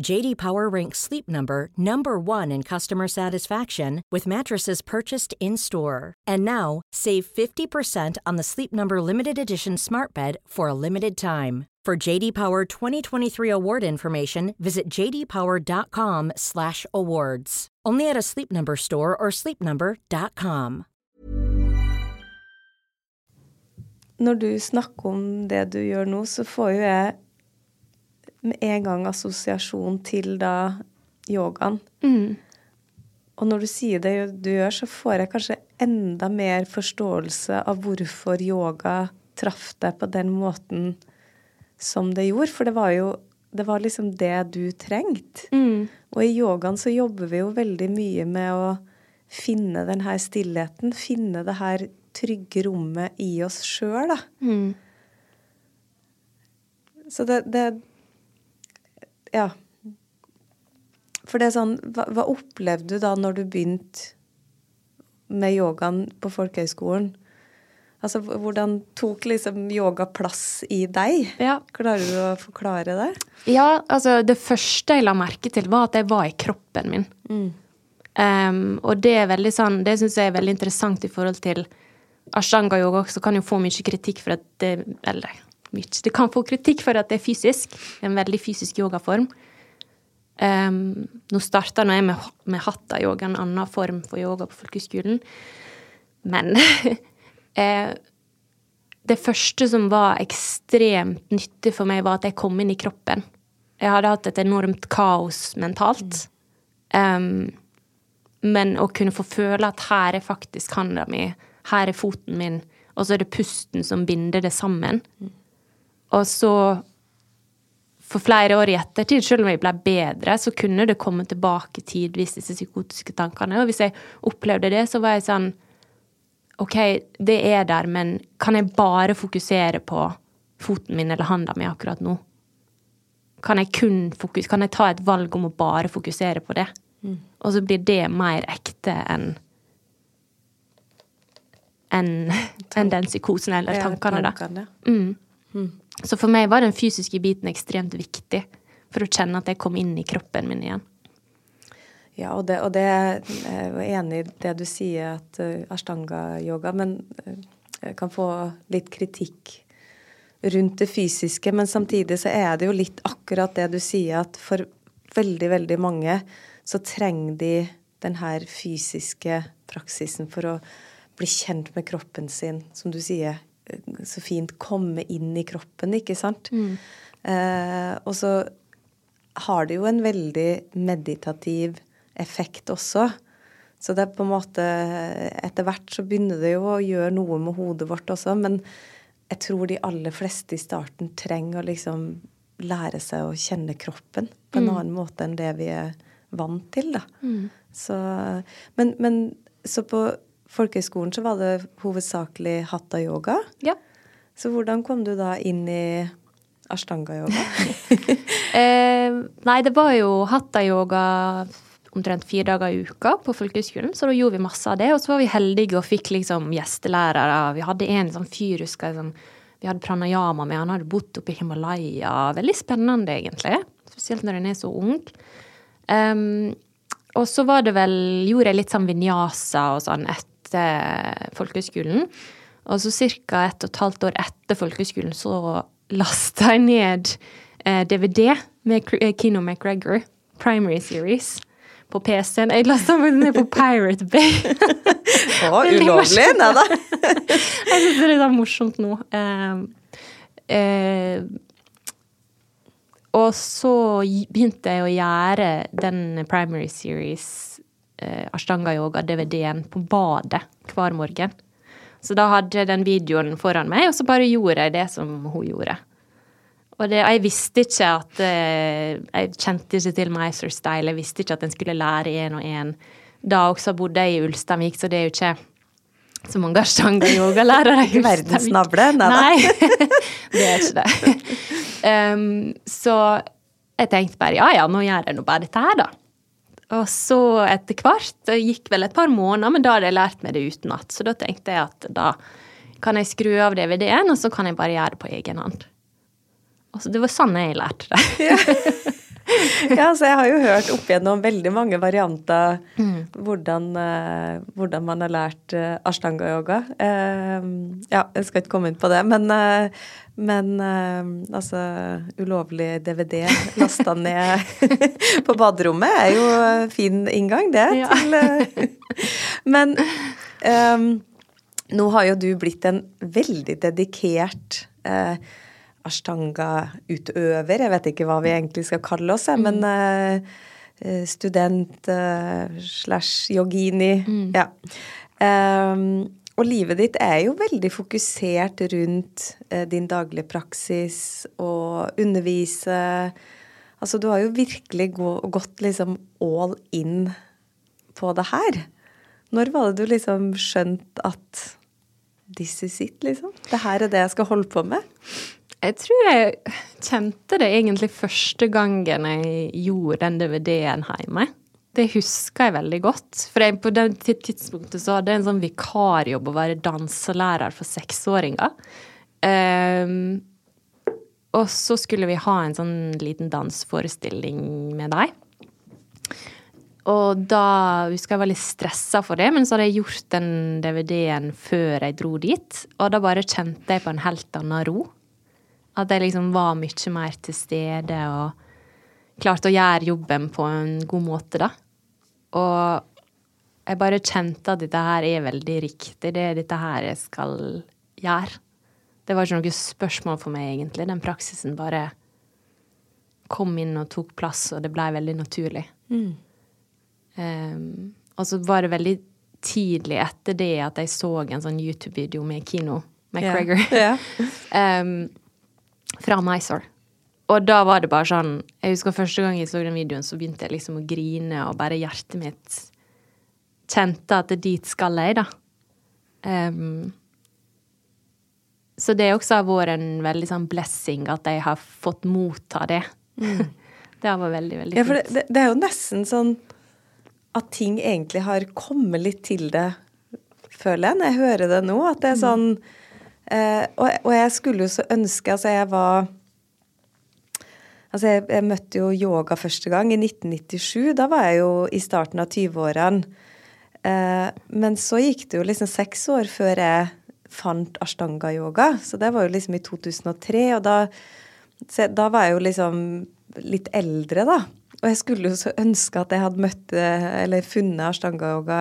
JD Power ranks Sleep Number number 1 in customer satisfaction with mattresses purchased in-store. And now, save 50% on the Sleep Number limited edition Smart Bed for a limited time. For JD Power 2023 award information, visit jdpower.com/awards. Only at a Sleep Number store or sleepnumber.com. når du snakker om det du gjør nå, så får jeg med en gang assosiasjon til da yogaen. Og når du sier det du gjør, så får jeg kanskje enda mer forståelse av hvorfor yoga traff deg på den måten som det gjorde. For det var jo det var liksom det du trengte. Og i yogaen så jobber vi jo veldig mye med å finne den her stillheten, finne det her trygge rommet i oss sjøl, da. Mm. Så det, det Ja. For det er sånn hva, hva opplevde du da når du begynte med yogaen på folkehøyskolen? Altså, hvordan tok liksom yoga plass i deg? Ja. Klarer du å forklare det? Ja, altså det første jeg la merke til, var at jeg var i kroppen min. Um, og det er veldig sånn, det syns jeg er veldig interessant i forhold til ashtanga-yoga også kan jo få mye kritikk for at det Eller mye. Det kan få kritikk for at det er fysisk. Det er en veldig fysisk yogaform. Um, nå starta jeg med, med hatta-yoga, en annen form for yoga på folkehøgskolen. Men eh, det første som var ekstremt nyttig for meg, var at jeg kom inn i kroppen. Jeg hadde hatt et enormt kaos mentalt. Um, men å kunne få føle at her er faktisk handa mi, her er foten min, og så er det pusten som binder det sammen. Og så, for flere år i ettertid, selv om jeg ble bedre, så kunne det komme tilbake tidvis, disse psykotiske tankene. Og hvis jeg opplevde det, så var jeg sånn OK, det er der, men kan jeg bare fokusere på foten min eller handa mi akkurat nå? Kan jeg kun fokus, kan jeg ta et valg om å bare fokusere på det? Og så blir det mer ekte enn enn en den psykosen eller tankene, da. tankene. Mm. Så for meg var den fysiske biten ekstremt viktig for å kjenne at jeg kom inn i kroppen min igjen. Ja, og det, og det jeg er jo enig i det du sier, at uh, ashtanga-yoga men uh, kan få litt kritikk rundt det fysiske. Men samtidig så er det jo litt akkurat det du sier, at for veldig, veldig mange så trenger de den her fysiske praksisen for å bli kjent med kroppen sin, som du sier, så fint komme inn i kroppen, ikke sant? Eh, og så har det jo en veldig meditativ effekt også. Så det er på en måte Etter hvert så begynner det jo å gjøre noe med hodet vårt også, men jeg tror de aller fleste i starten trenger å liksom lære seg å kjenne kroppen på en annen måte enn det vi er vant til, da. Så, men, men så på folkehøyskolen så var det hovedsakelig hatta-yoga. Ja. Så hvordan kom du da inn i ashtanga-yoga? Eh, nei, det var jo hatta-yoga omtrent fire dager i uka på folkehøgskolen, så da gjorde vi masse av det. Og så var vi heldige og fikk liksom gjestelærere. Vi hadde en sånn fyr, husker jeg, som vi hadde pranayama med. Han hadde bodd oppe i Himalaya. Veldig spennende, egentlig. Spesielt når en er så ung. Um, og så var det vel Gjorde jeg litt sånn vinyasa og sånn etter folkehøgskolen. Og så ca. ett og et halvt år etter folkehøyskolen så lasta jeg ned eh, DVD med eh, Kino McGregor, Primary Series, på PC-en. Jeg lasta den ned på Pirate Bay. Å, ulovlig? Nei da. Jeg syns det er litt sånn morsomt nå. Eh, eh, og så begynte jeg å gjøre den Primary Series Ashtanga-yoga-DVD-en på badet hver morgen. Så da hadde jeg den videoen foran meg, og så bare gjorde jeg det som hun gjorde. Og det, jeg visste ikke at eh, Jeg kjente ikke til Meiser Style. Jeg visste ikke at en skulle lære én og én. Da også bodde jeg i Ulsteinvik, så det er jo ikke så mange ashtanga-yogalærere i Ulsteinvik. Nei, det er ikke det. Um, så jeg tenkte bare ja ja, nå gjør jeg nå bare dette her, da. Og så etter hvert, det gikk vel et par måneder, men da hadde jeg lært meg det utenat. Så da tenkte jeg at da kan jeg skru av DVD-en, og så kan jeg bare gjøre det på egen hånd. Altså, det var sånn jeg lærte det. Ja, så jeg har jo hørt opp igjennom veldig mange varianter hvordan, eh, hvordan man har lært uh, ashtanga-yoga. Eh, ja, jeg skal ikke komme inn på det, men, eh, men eh, altså Ulovlig DVD lasta ned på baderommet er jo fin inngang, det. Ja. Til, eh, men um, nå har jo du blitt en veldig dedikert eh, ashtanga-utøver. Jeg vet ikke hva vi egentlig skal kalle oss, jeg, men eh, student uh, slash yogini. Ja. Um, og livet ditt er jo veldig fokusert rundt uh, din daglige praksis og undervise. Altså, du har jo virkelig gå, gått liksom all in på det her. Når var det du liksom skjønt at this is it, liksom? Det her er det jeg skal holde på med? Jeg tror jeg kjente det egentlig første gangen jeg gjorde den DVD-en hjemme. Det husker jeg veldig godt. For jeg, på det tidspunktet så hadde jeg en sånn vikarjobb å være danselærer for seksåringer. Um, og så skulle vi ha en sånn liten danseforestilling med deg. Og da husker jeg var litt stressa for det, men så hadde jeg gjort den DVD-en før jeg dro dit. Og da bare kjente jeg på en helt annen ro. At jeg liksom var mye mer til stede og klarte å gjøre jobben på en god måte, da. Og jeg bare kjente at dette her er veldig riktig. Det er dette her jeg skal gjøre. Det var ikke noe spørsmål for meg, egentlig. Den praksisen bare kom inn og tok plass, og det blei veldig naturlig. Mm. Um, og så var det veldig tidlig etter det at jeg så en sånn YouTube-video med Kino McGregor yeah. Yeah. um, fra Mysore. Og da var det bare sånn Jeg husker første gang jeg så den videoen, så begynte jeg liksom å grine, og bare hjertet mitt kjente at dit skal jeg, da. Um, så det også har vært en veldig sånn blessing at jeg har fått motta det. Mm. det har vært veldig, veldig fint. Ja, for det, det, er jo nesten sånn at ting egentlig har kommet litt til det, føler jeg, når jeg hører det nå. At det er sånn eh, og, og, jeg skulle jo så ønske Altså, jeg var Altså, jeg, jeg, møtte jo yoga første gang i 1997. Da var jeg jo i starten av 20-årene. Eh, men så gikk det jo liksom seks år før jeg fant ashtanga-yoga. Så det var jo liksom i 2003, og da, da var jeg jo liksom litt eldre, da. Og jeg skulle jo så ønske at jeg hadde møtt eller funnet ashtanga-yoga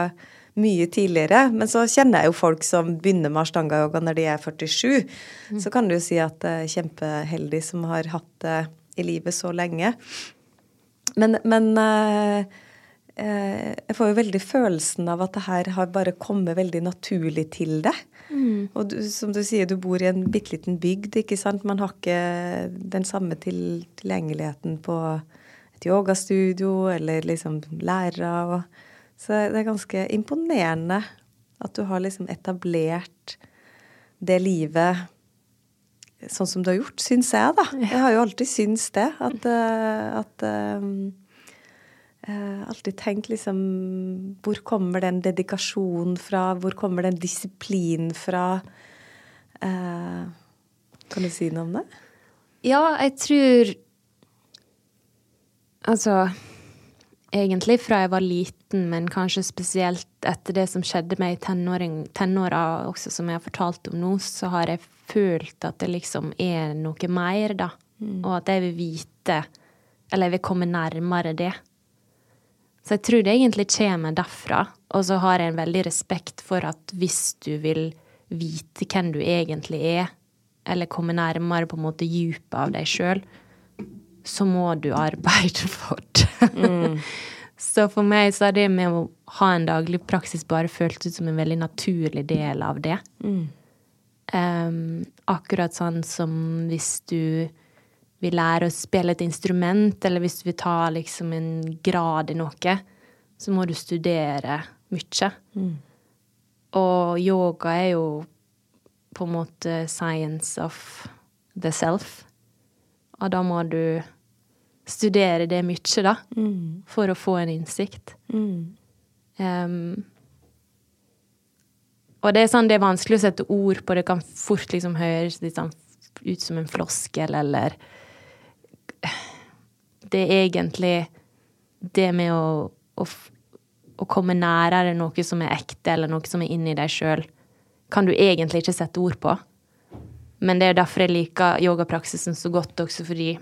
mye tidligere. Men så kjenner jeg jo folk som begynner med ashtanga-yoga når de er 47. Mm. Så kan du jo si at jeg er kjempeheldig som har hatt det i livet så lenge. Men, men eh, eh, jeg får jo veldig følelsen av at det her har bare kommet veldig naturlig til det. Mm. Og du, som du sier, du bor i en bitte liten bygd, ikke sant. Man har ikke den samme til, tilgjengeligheten på et yogastudio eller liksom lærere. Og, så det er ganske imponerende at du har liksom etablert det livet sånn som du har gjort, syns jeg, da. Jeg har jo alltid syntes det. At, eh, at um, alltid tenkt liksom Hvor kommer den dedikasjonen fra? Hvor kommer den disiplinen fra? Uh, kan du si noe om det? Ja, jeg tror Altså egentlig fra jeg var liten, men kanskje spesielt etter det som skjedde meg i tenåra også, som jeg har fortalt om nå, så har jeg følt at det liksom er noe mer, da. Mm. Og at jeg vil vite, eller jeg vil komme nærmere det. Så jeg tror det egentlig kommer derfra. Og så har jeg en veldig respekt for at hvis du vil vite hvem du egentlig er, eller komme nærmere på en måte dypet av deg sjøl, så må du arbeide for det. Mm. så for meg så har det med å ha en daglig praksis bare føltes ut som en veldig naturlig del av det. Mm. Um, akkurat sånn som hvis du vil lære å spille et instrument, eller hvis du vil ta liksom en grad i noe, så må du studere mye. Mm. Og yoga er jo på en måte science of the self. Og da må du studere det mye, da, mm. for å få en innsikt. Mm. Um, og det er sånn, det er vanskelig å sette ord på, det kan fort liksom høres sånn ut som en floskel, eller Det er egentlig det med å, å, å komme nærere noe som er ekte, eller noe som er inni deg sjøl, kan du egentlig ikke sette ord på. Men det er derfor jeg liker yogapraksisen så godt også, fordi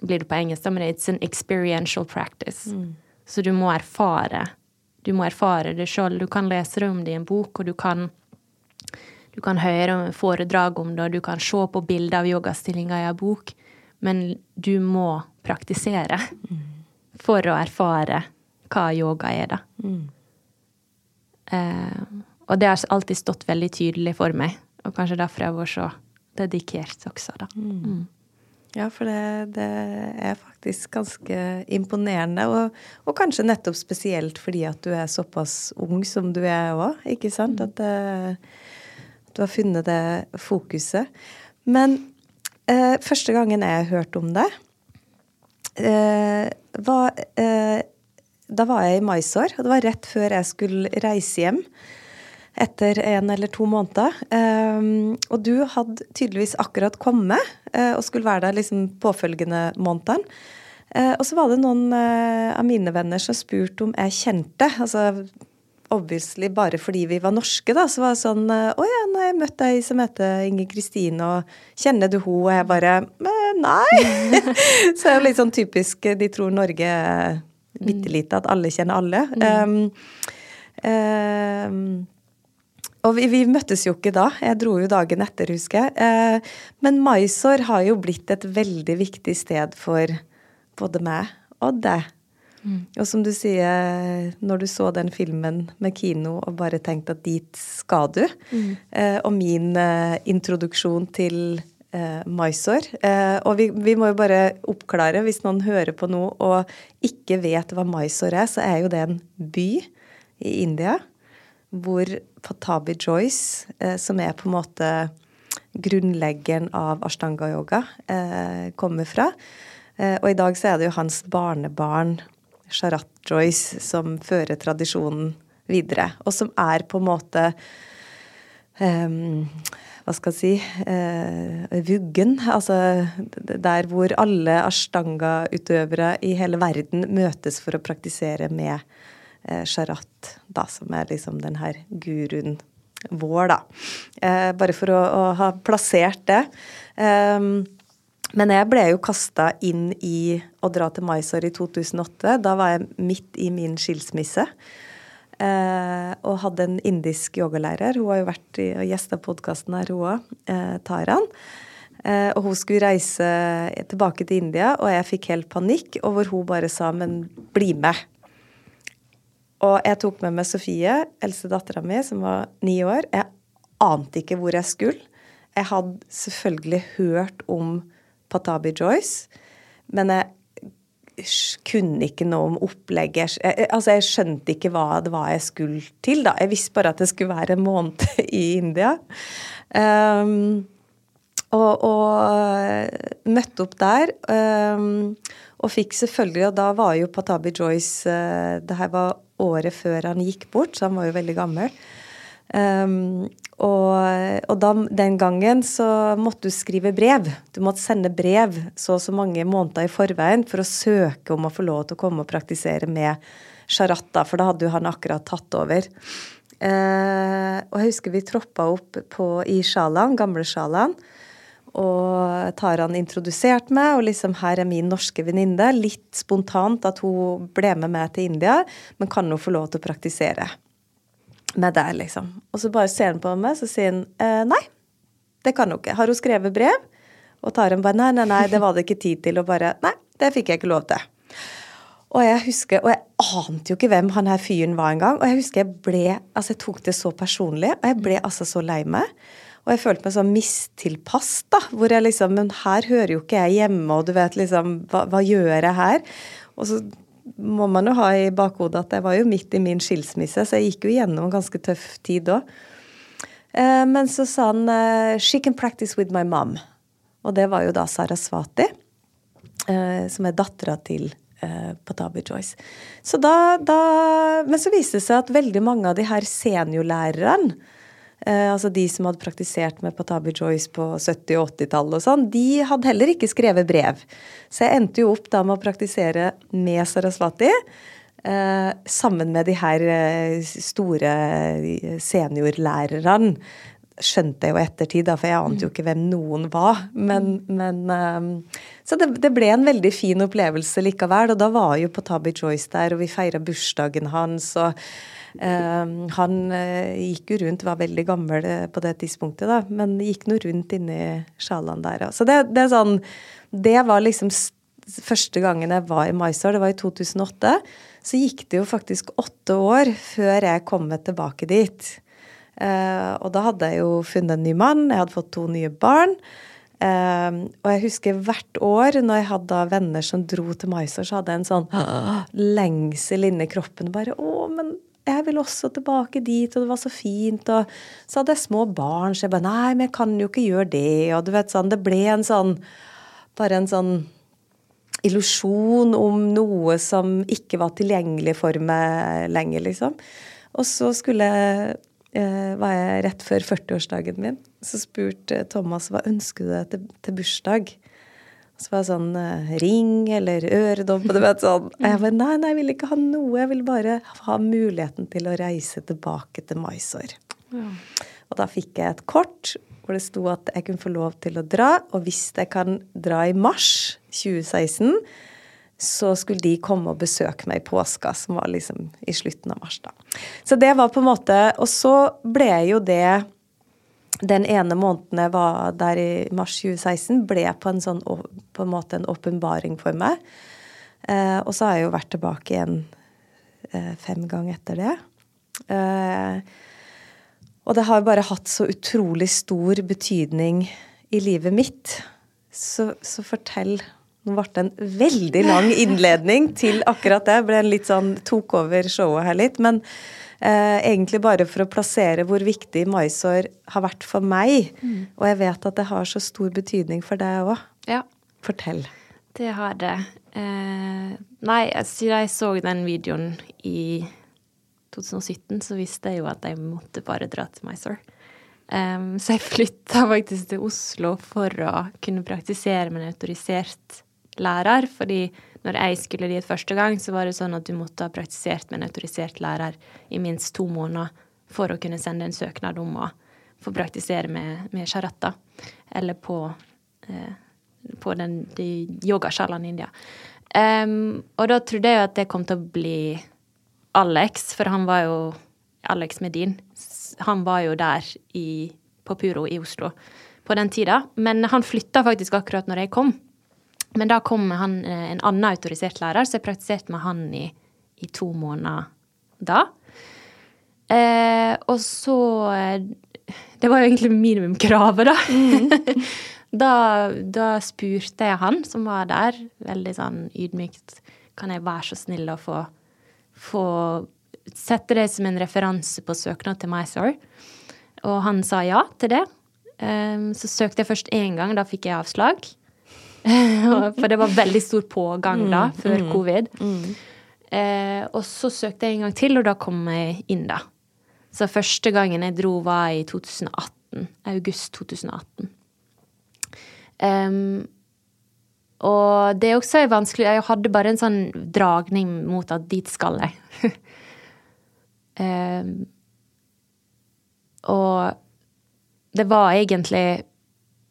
blir det på engelsk, men it's an experiential practice. Mm. Så du må erfare. Du må erfare det sjøl. Du kan lese det om det i en bok, og du kan, du kan høre foredrag om det, og du kan se på bilder av yogastillinga i en bok, men du må praktisere mm. for å erfare hva yoga er, da. Mm. Uh, og det har alltid stått veldig tydelig for meg, og kanskje derfor jeg har vært så dedikert også, da. Mm. Ja, for det, det, er faktisk ganske imponerende. Og, og, kanskje nettopp spesielt fordi at du er såpass ung som du er òg, ikke sant? Mm. At, at, du har funnet det fokuset. Men eh, første gangen jeg hørte om det, eh, var eh, Da var jeg i Mysore, og det var rett før jeg skulle reise hjem etter en eller to måneder. Um, og du hadde tydeligvis akkurat kommet uh, og skulle være der liksom påfølgende månedene. Uh, og så var det noen uh, av mine venner som spurte om jeg kjente. altså Obviously bare fordi vi var norske, da. Så var det sånn Å ja, har jeg møtt ei som heter Inger Kristine, og kjenner du henne? Og jeg bare Nei! så det er jo litt sånn typisk De tror Norge bitte lite, at alle kjenner alle. Um, um, og vi, vi, møttes jo ikke da. Jeg dro jo dagen etter, husker jeg. Eh, men Maisor har jo blitt et veldig viktig sted for både meg og deg. Mm. Og som du sier, når du så den filmen med kino og bare tenkte at dit skal du, mm. eh, og min eh, introduksjon til eh, Mysore eh, Og vi, vi, må jo bare oppklare, hvis noen hører på noe og ikke vet hva Mysore er, så er jo det en by i India hvor Patabi Joyce, eh, som er på en måte grunnleggeren av ashtanga-yoga, eh, kommer fra. Eh, og i dag så er det jo hans barnebarn, Sharat Joyce, som fører tradisjonen videre. Og som er på en måte um, hva skal jeg si eh, vuggen. Altså der hvor alle ashtanga-utøvere i hele verden møtes for å praktisere med Sharat, da, som er liksom den her guruen vår, da. Eh, bare for å, å, ha plassert det. Eh, men jeg ble jo kasta inn i å dra til Mysore i 2008. Da var jeg midt i min skilsmisse. Eh, og hadde en indisk yogalærer. Hun har jo vært i, og gjesta podkasten her, hun òg. Eh, Taran. Eh, og hun skulle reise tilbake til India, og jeg fikk helt panikk. Og hvor hun bare sa 'men bli med'. Og jeg tok med meg Sofie, eldste dattera mi, som var ni år. Jeg ante ikke hvor jeg skulle. Jeg hadde selvfølgelig hørt om Patabi Joyce, men jeg kunne ikke noe om opplegget. Jeg, altså, jeg skjønte ikke hva det var jeg skulle til, da. Jeg visste bare at det skulle være en måned i India. Um, og, og møtte opp der. Um, og fikk selvfølgelig Og da var jo Patabi Joyce uh, Det her var året før han gikk bort, så han var jo veldig gammel. Um, og, og da, den gangen så måtte du skrive brev. Du måtte sende brev så og så mange måneder i forveien for å søke om å få lov til å komme og praktisere med Sharatta, for da hadde jo han akkurat tatt over. Uh, og jeg husker vi troppa opp på, i Sjalan, gamle Sjalan. Og Taran introduserte meg, og liksom her er min norske venninne. Litt spontant at hun ble med meg til India, men kan hun få lov til å praktisere med deg, liksom. Og så bare ser han på meg, så sier han eh, nei, det kan hun ikke. Har hun skrevet brev? Og Taran bare nei, nei, nei, det var det ikke tid til. Og bare nei, det fikk jeg ikke lov til. Og jeg husker, og jeg ante jo ikke hvem han her fyren var engang. Og jeg husker jeg ble Altså, jeg tok det så personlig, og jeg ble altså så lei meg. Og jeg følte meg sånn mistilpass, da. Hvor jeg liksom Men her hører jo ikke jeg hjemme, og du vet liksom Hva, hva gjør jeg her? Og så må man jo ha i bakhodet at jeg var jo midt i min skilsmisse, så jeg gikk jo gjennom en ganske tøff tid òg. Eh, men så sa han eh, 'She can practice with my mom'. Og det var jo da Saraswati, Svati, som er dattera til Patabi Joyce. Så da, da, men så viste det seg at veldig mange av de her seniorlærerne Eh, altså De som hadde praktisert med Patabi Joyce på 70- og 80-tallet, og sånn, de hadde heller ikke skrevet brev. Så jeg endte jo opp da med å praktisere med Sarasvati. Eh, sammen med de her eh, store seniorlærerne. Skjønte jeg jo ettertid, da, for jeg ante jo ikke hvem noen var. Men, men eh, Så det, det, ble en veldig fin opplevelse likevel. Og da var jo Patabi Joyce der, og vi feira bursdagen hans. og han eh, gikk jo rundt, var veldig gammel eh, på det tidspunktet, da, men gikk nå rundt inni sjalene der. Så det, det, er sånn Det var liksom første gangen jeg var i Mysore, det var i 2008. Så gikk det jo faktisk åtte år før jeg kom tilbake dit. Uh, og da hadde jeg jo funnet en ny mann, jeg hadde fått to nye barn. Um, og jeg husker hvert år når jeg hadde venner som dro til Mysore, så hadde jeg en sånn lengsel inni kroppen. Bare 'Å, men jeg vil også tilbake dit, og det var så fint'. Og så hadde jeg små barn, så jeg bare 'Nei, men jeg kan jo ikke gjøre det'. Og du vet sånn, det ble en sånn Bare en sånn illusjon om noe som ikke var tilgjengelig for meg lenger, liksom. Og så skulle eh, var jeg rett før 40-årsdagen min. Så spurte Thomas hva ønsker du deg til, til bursdag. Så var det sånn eh, ring eller øredobbe, du vet sånn. Og jeg bare nei, nei, jeg vil ikke ha noe. Jeg vil bare ha muligheten til å reise tilbake til Mysore. Ja. Og da fikk jeg et kort hvor det sto at jeg kunne få lov til å dra. Og hvis jeg kan dra i mars 2016 så skulle de komme og besøke meg i påska, som var liksom i slutten av mars. da. Så det var på en måte Og så ble jo det Den ene måneden jeg var der i mars 2016, ble på en sånn på en måte en åpenbaring for meg. Eh, og så har jeg jo vært tilbake igjen eh, fem ganger etter det. Eh, og det har bare hatt så utrolig stor betydning i livet mitt. Så, så fortell nå ble det en veldig lang innledning til akkurat det. Ble en litt sånn, Tok over showet her litt. Men egentlig bare for å plassere hvor viktig maisår har vært for meg. Mm. Og jeg vet at det har så stor betydning for deg òg. Ja. Fortell. Det har det. Eh, nei, siden jeg så den videoen i 2017, så visste jeg jo at jeg måtte bare dra til Mysore. Um, så jeg flytta faktisk til Oslo for å kunne praktisere med en autorisert lærer. fordi når jeg skulle dit første gang, så var det sånn at du måtte ha praktisert med en autorisert lærer i minst to måneder for å kunne sende en søknad om å få praktisere med, med sharatta, eller på, eh, på den, de yogasjalaen i India. Um, og da trodde jeg at det kom til å bli Alex, for han var jo Alex Medin. Han var jo der i, på Puro i Oslo på den tida. Men han flytta faktisk akkurat når jeg kom. Men da kom han, eh, en annen autorisert lærer, så jeg praktiserte med han i, i to måneder da. Eh, og så eh, Det var jo egentlig minimumkravet, da. Mm. da. da. spurte jeg han som var der, veldig sånn ydmykt, kan jeg være så snill å få, få sette det som en referanse på søknad til MySor? Og han sa ja til det. Eh, så søkte jeg først én gang, da fikk jeg avslag. For det var veldig stor pågang da, mm, før mm, covid. Mm. Eh, og så søkte jeg en gang til, og da kom jeg inn, da. Så første gangen jeg dro, var i 2018. August 2018. Um, og det er også vanskelig Jeg hadde bare en sånn dragning mot at dit skal jeg. um, og det var egentlig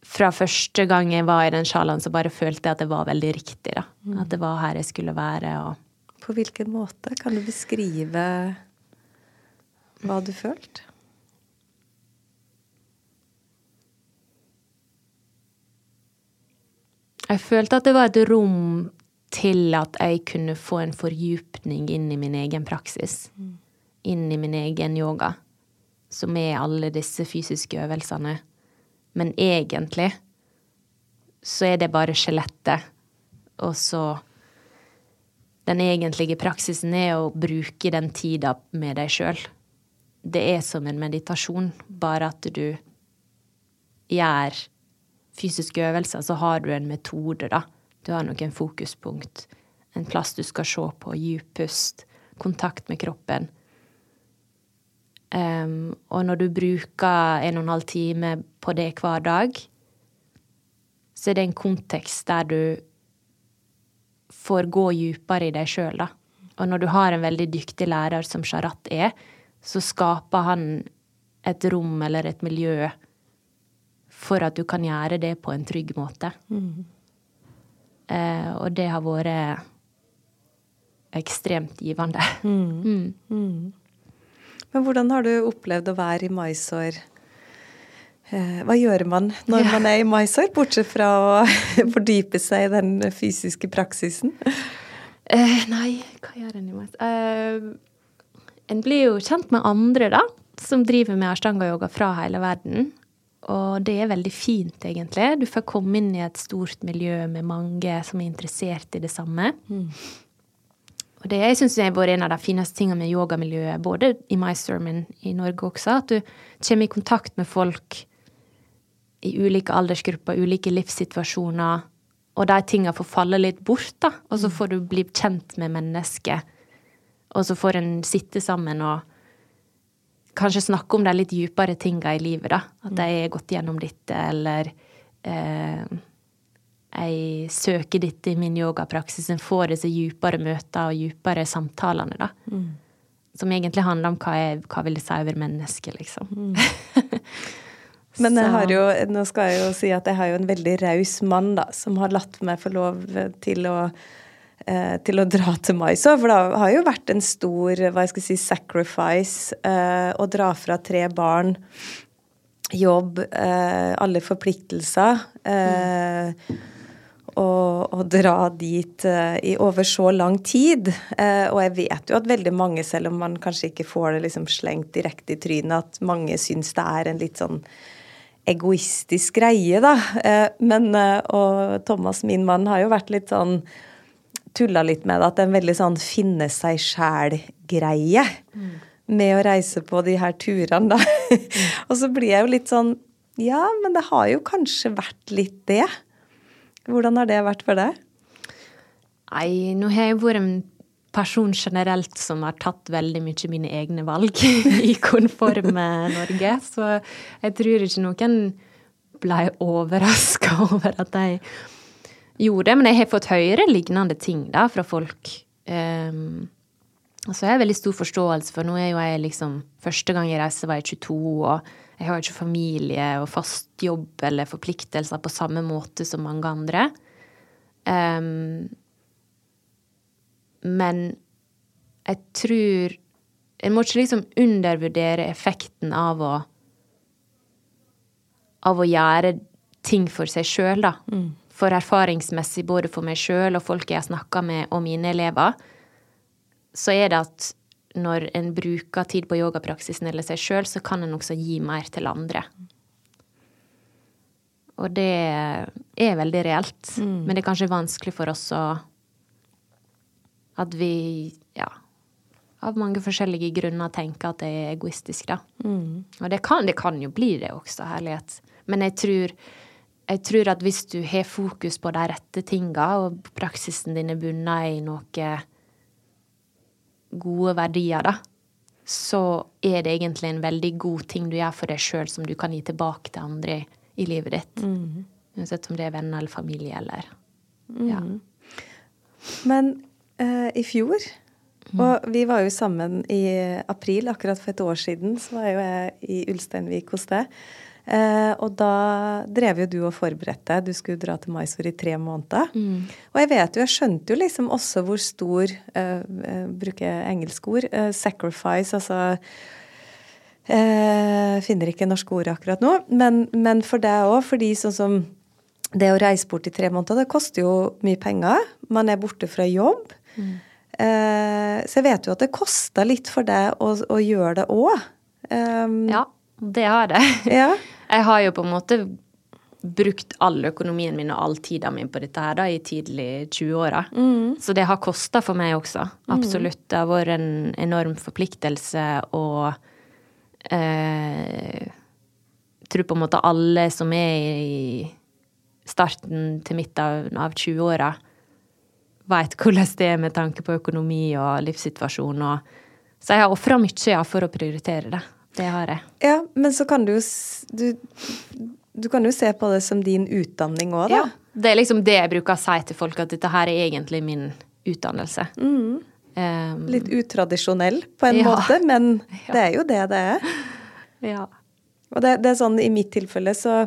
fra første gang jeg var i den sjalaen, så bare følte jeg at det var veldig riktig. da. Mm. At det var her jeg skulle være. og... På hvilken måte? Kan du beskrive hva du følte? Jeg følte at det var et rom til at jeg kunne få en fordypning inn i min egen praksis. Mm. Inn i min egen yoga, som er alle disse fysiske øvelsene men egentlig så er det bare skjelettet. Og så Den egentlige praksisen er å bruke den tida med deg sjøl. Det er som en meditasjon, bare at du gjør fysiske øvelser, så har du en metode, da. Du har noen fokuspunkt. En plass du skal se på. dyp pust. Kontakt med kroppen. Um, og når du bruker en og en halv time på det hver dag, så er det en kontekst der du får gå dypere i deg sjøl, da. Og når du har en veldig dyktig lærer som Sharat er, så skaper han et rom eller et miljø for at du kan gjøre det på en trygg måte. Mm. Uh, og det har vært ekstremt givende. Mm. Mm. Mm. Men hvordan har du opplevd å være i Mysore? Eh, hva gjør man når man er i Mysore, bortsett fra å fordype seg i den fysiske praksisen? Uh, nei, hva gjør en i Mysore? Uh, en blir jo kjent med andre, da, som driver med ashtanga-yoga fra hele verden. Og det er veldig fint, egentlig. Du får komme inn i et stort miljø med mange som er interessert i det samme. Og det jeg syns har vært en av de fineste tingene med yogamiljøet, både i My Sermon i Norge også, at du kommer i kontakt med folk i ulike aldersgrupper, ulike livssituasjoner, og de tinga får falle litt bort, da. Og så får du bli kjent med mennesket. Og så får en sitte sammen og kanskje snakke om de litt dypere tinga i livet, da. At de har gått gjennom dette, eller eh, jeg søker dette i min yogapraksis. En får disse dypere møter og dypere samtalene, da. Som egentlig handler om hva, jeg, hva vil det si over mennesket, liksom. Men jeg har jo, nå skal jeg jo si at jeg har jo en veldig raus mann, da, som har latt meg få lov til å eh, til å dra til Mysore, for det har jo vært en stor hva jeg skal si, sacrifice eh, å dra fra tre barn, jobb, eh, alle forpliktelser, eh, og, å dra dit eh, i over så lang tid. Eh, og jeg vet jo at veldig mange, selv om man kanskje ikke får det liksom slengt direkte i trynet, at mange syns det er en litt sånn egoistisk greie, da. Eh, men, og Thomas, min mann, har jo vært litt sånn Tulla litt med det, at det er en veldig sånn finne seg sjæl-greie. Med å reise på de her turene, da. og så blir jeg jo litt sånn Ja, men det har jo kanskje vært litt det. Hvordan har det vært for deg? Nei, nå har jeg vært en person generelt som har tatt veldig mye mine egne valg i konforme Norge, så jeg tror ikke noen ble overraska over at jeg gjorde det. Men jeg har fått høre lignende ting da fra folk. Um, så har jeg veldig stor forståelse for Nå er jo jeg liksom Første gang jeg reiste, var jeg 22, og jeg har ikke familie og fast jobb eller forpliktelser på samme måte som mange andre. Um, men jeg tror En må ikke liksom undervurdere effekten av å Av å gjøre ting for seg sjøl, da. For erfaringsmessig, både for meg sjøl og folk jeg har snakka med, og mine elever, så er det at når en bruker tid på yogapraksisen eller seg sjøl, så kan en også gi mer til andre. Og det er veldig reelt. Men det er kanskje vanskelig for oss å At vi, ja Av mange forskjellige grunner tenker at det er egoistisk, da. Og det kan, det kan jo bli det også, herlighet. Men jeg tror, jeg tror at hvis du har fokus på de rette tinga, og praksisen din er bundet i noe gode verdier, da, så er det egentlig en veldig god ting du gjør for deg sjøl, som du kan gi tilbake til andre i, livet ditt. Uansett om det er venner eller familie eller Ja. Men uh, i fjor, og vi var jo sammen i april, akkurat for et år siden, så var jo jeg i Ulsteinvik hos deg. Eh, og da drev jo du og forberedte. Du skulle dra til Mysore i tre måneder. Og jeg vet jo, jeg skjønte jo liksom også hvor stor, eh, eh, bruker engelsk ord, eh, sacrifice, altså eh, Finner ikke norske ord akkurat nå. Men, men for deg òg, fordi sånn som det å reise bort i tre måneder, det koster jo mye penger. Man er borte fra jobb. Eh, så jeg vet jo at det koster litt for deg å, å gjøre det òg. Um, ja, det har det. ja. Jeg har jo på en måte brukt all økonomien min og all tida mi på dette her da, i tidlig 20-åra. Så det har kosta for meg også. Absolutt. Det har vært en enorm forpliktelse og eh, tror på en måte alle som er i starten til midt av, av 20-åra, veit hvordan det er med tanke på økonomi og livssituasjon. Og, så jeg har ofra mye ja, for å prioritere det. Det har jeg. ja, men så kan du jo du, du kan jo se på det som din utdanning òg, da. Ja. Det er liksom det jeg bruker å si til folk, at dette her er egentlig min utdannelse. Um, Litt utradisjonell på en Ja. måte, men det er jo det det er. ja. Og det, det er sånn i mitt tilfelle så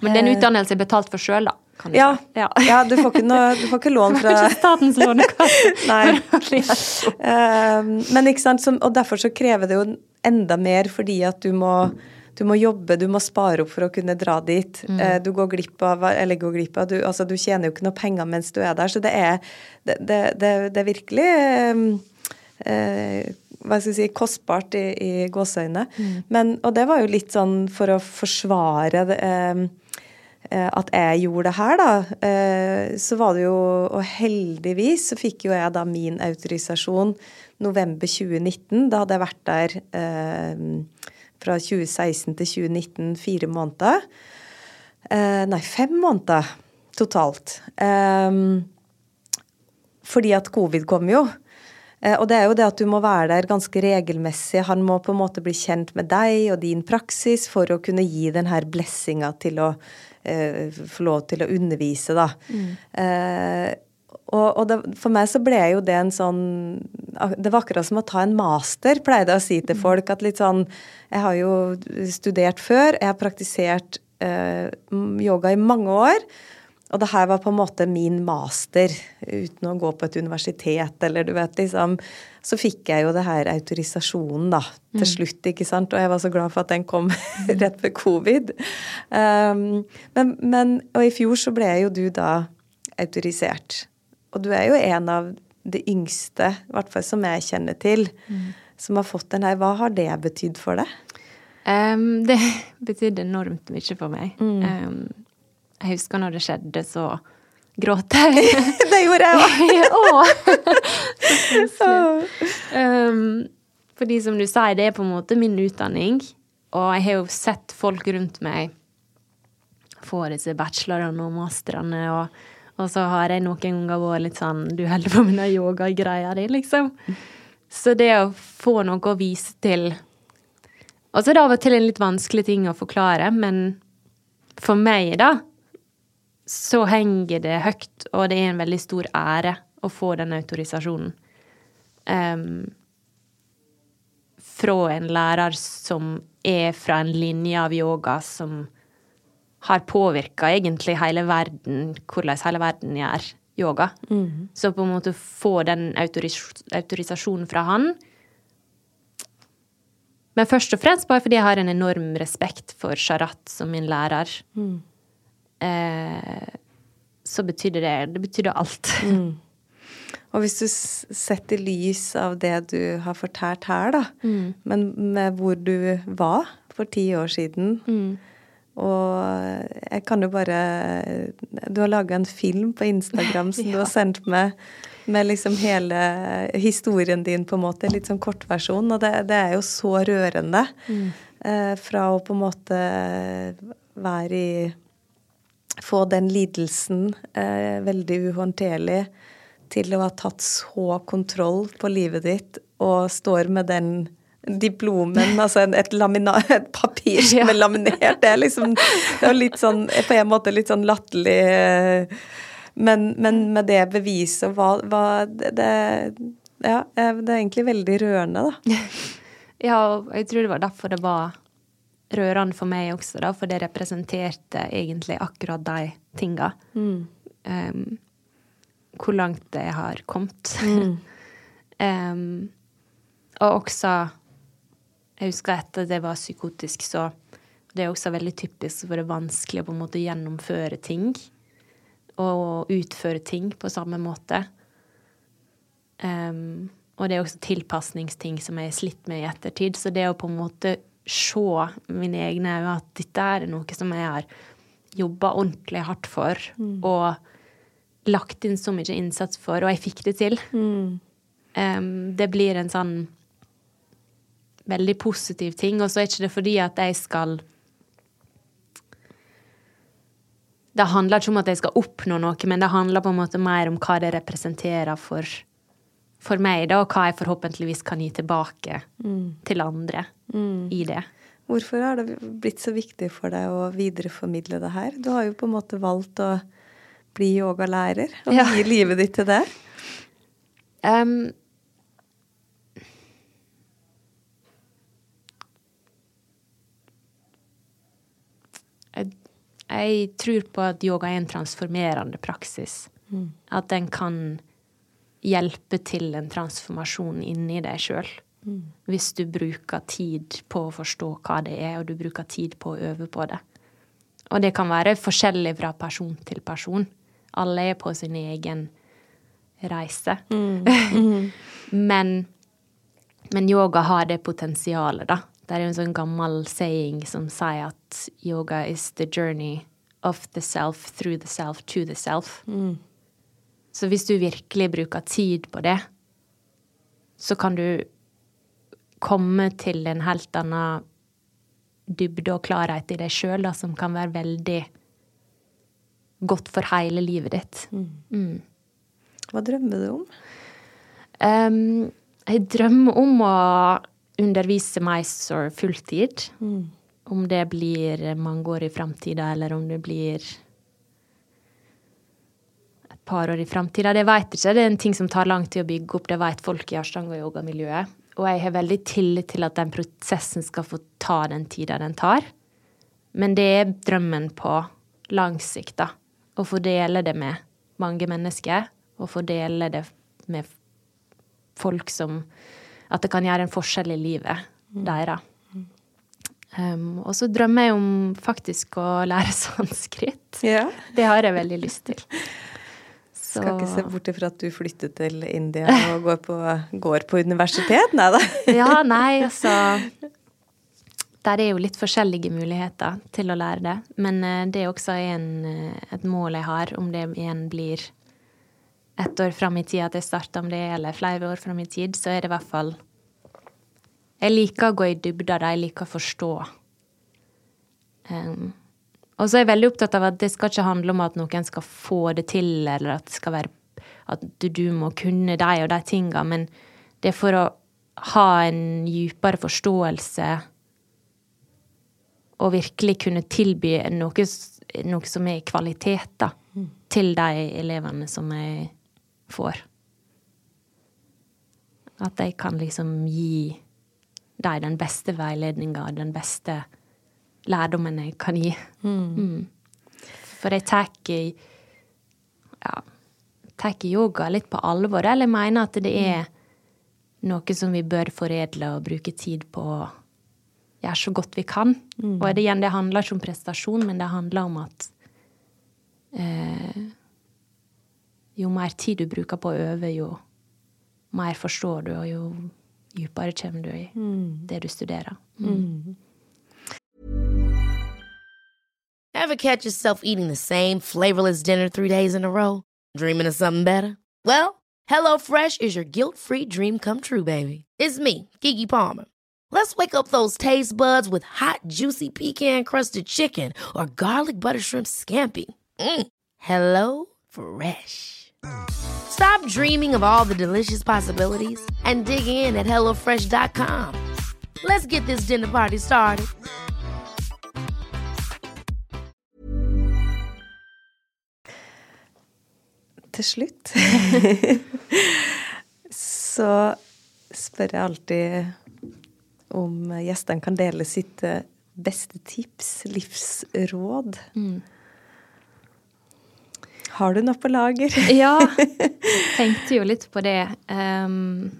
Men den utdannelsen er betalt for sjøl, da. Kan du Ja. si. ja. ja du, får noe, du får ikke lån fra Ikke Statens lånekasse. Nei. Eh, men ikke sant, så, og derfor så krever det jo enda mer fordi at du må, du må jobbe, du må spare opp for å kunne dra dit. Eh, du går glipp av Eller går glipp av du, altså, du tjener jo ikke noe penger mens du er der, så det er, det, det, det, det er virkelig eh, eh, hva skal jeg si, kostbart i, i gåseøyne. Men, og det var jo litt sånn for å forsvare det, eh, eh, at jeg gjorde det her, da. Eh, så var det jo Og heldigvis så fikk jo jeg da min autorisasjon november 2019. Da hadde jeg vært der eh, fra 2016 til 2019 fire måneder. Eh, nei, fem måneder totalt. Eh, fordi at covid kom jo. Eh, og det er jo det at du må være der ganske regelmessig. Han må på en måte bli kjent med deg og din praksis for å kunne gi den her blessinga til å eh, få lov til å undervise, da. Eh, og, og det, for meg så ble jo det en sånn Det var akkurat som å ta en master, pleide jeg å si til folk. At litt sånn Jeg har jo studert før, jeg har praktisert eh, yoga i mange år. Og det her var på en måte min master, uten å gå på et universitet eller du vet liksom. Så fikk jeg jo det her autorisasjonen da, til slutt, ikke sant. Og jeg var så glad for at den kom rett ved covid. Um, men, men, og i fjor så ble jo du da autorisert. Og du er jo en av de yngste, i hvert fall som jeg kjenner til, som har fått den her. Hva har det betydd for deg? Um, det betydde enormt mye for meg. Em, jeg husker når det skjedde, så gråt jeg. det gjorde jeg òg! Åh, så koselig. Um, fordi som du sier, det er på en måte min utdanning, og jeg har jo sett folk rundt meg få disse bachelorene og masterne, og, og så har jeg noen ganger vært litt sånn Du holder på med den yogagreia di, liksom. Så det å få noe å vise til Og så er det av og til en litt vanskelig ting å forklare, men for meg, da, så henger det høyt, og det er en veldig stor ære å få den autorisasjonen. Um, fra en lærer som er fra en linje av yoga som har påvirka egentlig hele verden, hvordan hele verden gjør yoga. Så på en måte få den autoris autorisasjonen fra han Men først og fremst bare fordi jeg har en enorm respekt for Sharat som min lærer. Eh, så betydde det Det betydde alt. Og hvis du setter lys av det du har fortalt her, da, men med hvor du var for ti år siden Og jeg kan jo bare Du har laga en film på Instagram som du har sendt meg med liksom hele historien din, på en måte. Litt sånn kortversjon. Og det, det er jo så rørende. Eh, fra å på en måte være i få den lidelsen eh, veldig uhåndterlig til å ha tatt så kontroll på livet ditt og står med den diplomen, altså et, et papir som er laminert. Det er liksom det er litt sånn, på en måte litt sånn latterlig eh, men, men med det beviset hva, hva det, det, Ja, eh, det er egentlig veldig rørende, da. Ja, og jeg tror det var derfor det var rørende for meg også, da, for det representerte egentlig akkurat de tinga. Um, hvor langt det har kommet. um, og også Jeg husker etter at jeg var psykotisk, så det er også veldig typisk for det er vanskelig å på en måte gjennomføre ting. Og utføre ting på samme måte. Um, og det er også tilpasningsting som jeg har slitt med i ettertid. Så det å på en måte se mine egne øyne at dette er noe som jeg har jobba ordentlig hardt for, og lagt inn så mye innsats for, og jeg fikk det til. Um, det blir en sånn veldig positiv ting. Og så er ikke det fordi at jeg skal Det handler ikke om at jeg skal oppnå noe, men det handler på en måte mer om hva det representerer for, for meg, da, og hva jeg forhåpentligvis kan gi tilbake til andre i det. Hvorfor har det blitt så viktig for deg å videreformidle det her? Du har jo på en måte valgt å bli yogalærer og Ja. gi livet ditt til det. Um, jeg, jeg tror på at yoga er en transformerende praksis. At den kan hjelpe til en transformasjon inni deg sjøl. Hvis du bruker tid på å forstå hva det er, og du bruker tid på å øve på det. Og det kan være forskjellig fra person til person. Alle er på sin egen reise. Men Men yoga har det potensialet, da. Det er jo en sånn gammel saying som sier at yoga is the journey of the self through the self to the self. Så hvis du virkelig bruker tid på det, så kan du komme til en helt annen dybde og klarhet i deg sjøl, som kan være veldig godt for hele livet ditt. Hva drømmer du om? Um, jeg drømmer om å undervise Mysore fulltid. Om det blir mange år i framtida, eller om det blir et par år i framtida. Det jeg ikke. Det er en ting som tar lang tid å bygge opp. Det vet folk i ashtanga-yoga-miljøet. Og jeg har veldig tillit til at den prosessen skal få ta den tida den tar. Men det er drømmen på lang sikt, da. Å få dele det med mange mennesker. Og få dele det med folk som At det kan gjøre en forskjell i livet deres. Um, og så drømmer jeg om faktisk å lære sanskrit. Ja. Det har jeg veldig lyst til. Så Skal ikke se bort ifra at du flyttet til India og går på, går på universitet? Nei da. Ja, nei, altså Der er jo litt forskjellige muligheter til å lære det. Men eh, det er også en, eh, et mål jeg har, om det igjen blir ett år fram i tid at jeg starter om det, eller flere år fram i tid, så er det i hvert fall Jeg liker å gå i dybda, der Jeg liker å forstå. Um, og så er jeg veldig opptatt av at det skal ikke handle om at noen skal få det til, eller at det skal være at du, du må kunne de og de tinga, men det er for å ha en dypere forståelse og virkelig kunne tilby noe, noe som er kvalitet, da, til de elevene som jeg får. At de kan liksom gi dem den beste veiledninga, den beste lærdommen jeg kan gi. Mm. For jeg tar ja, tar yoga litt på alvor, eller jeg mener at det er noe som vi bør foredle og bruke tid på å gjøre så godt vi kan. Og det, igjen, det handler ikke om prestasjon, men det handler om at eh, jo mer tid du bruker på å øve, jo mer forstår du, og jo dypere kommer du i mm. det du studerer. Mm. Mm. Ever catch yourself eating the same flavorless dinner three days in a row? Dreaming of something better? Well, HelloFresh is your guilt free dream come true, baby. It's me, Gigi Palmer. Let's wake up those taste buds with hot, juicy pecan crusted chicken or garlic butter shrimp scampi. Mm. Hello Fresh. Stop dreaming of all the delicious possibilities and dig in at HelloFresh.com. Let's get this dinner party started. Til slutt så spør jeg alltid om gjestene kan dele sitt eh, beste tips, livsråd. Har du noe på lager? Ja, tenkte jo litt på det. Um,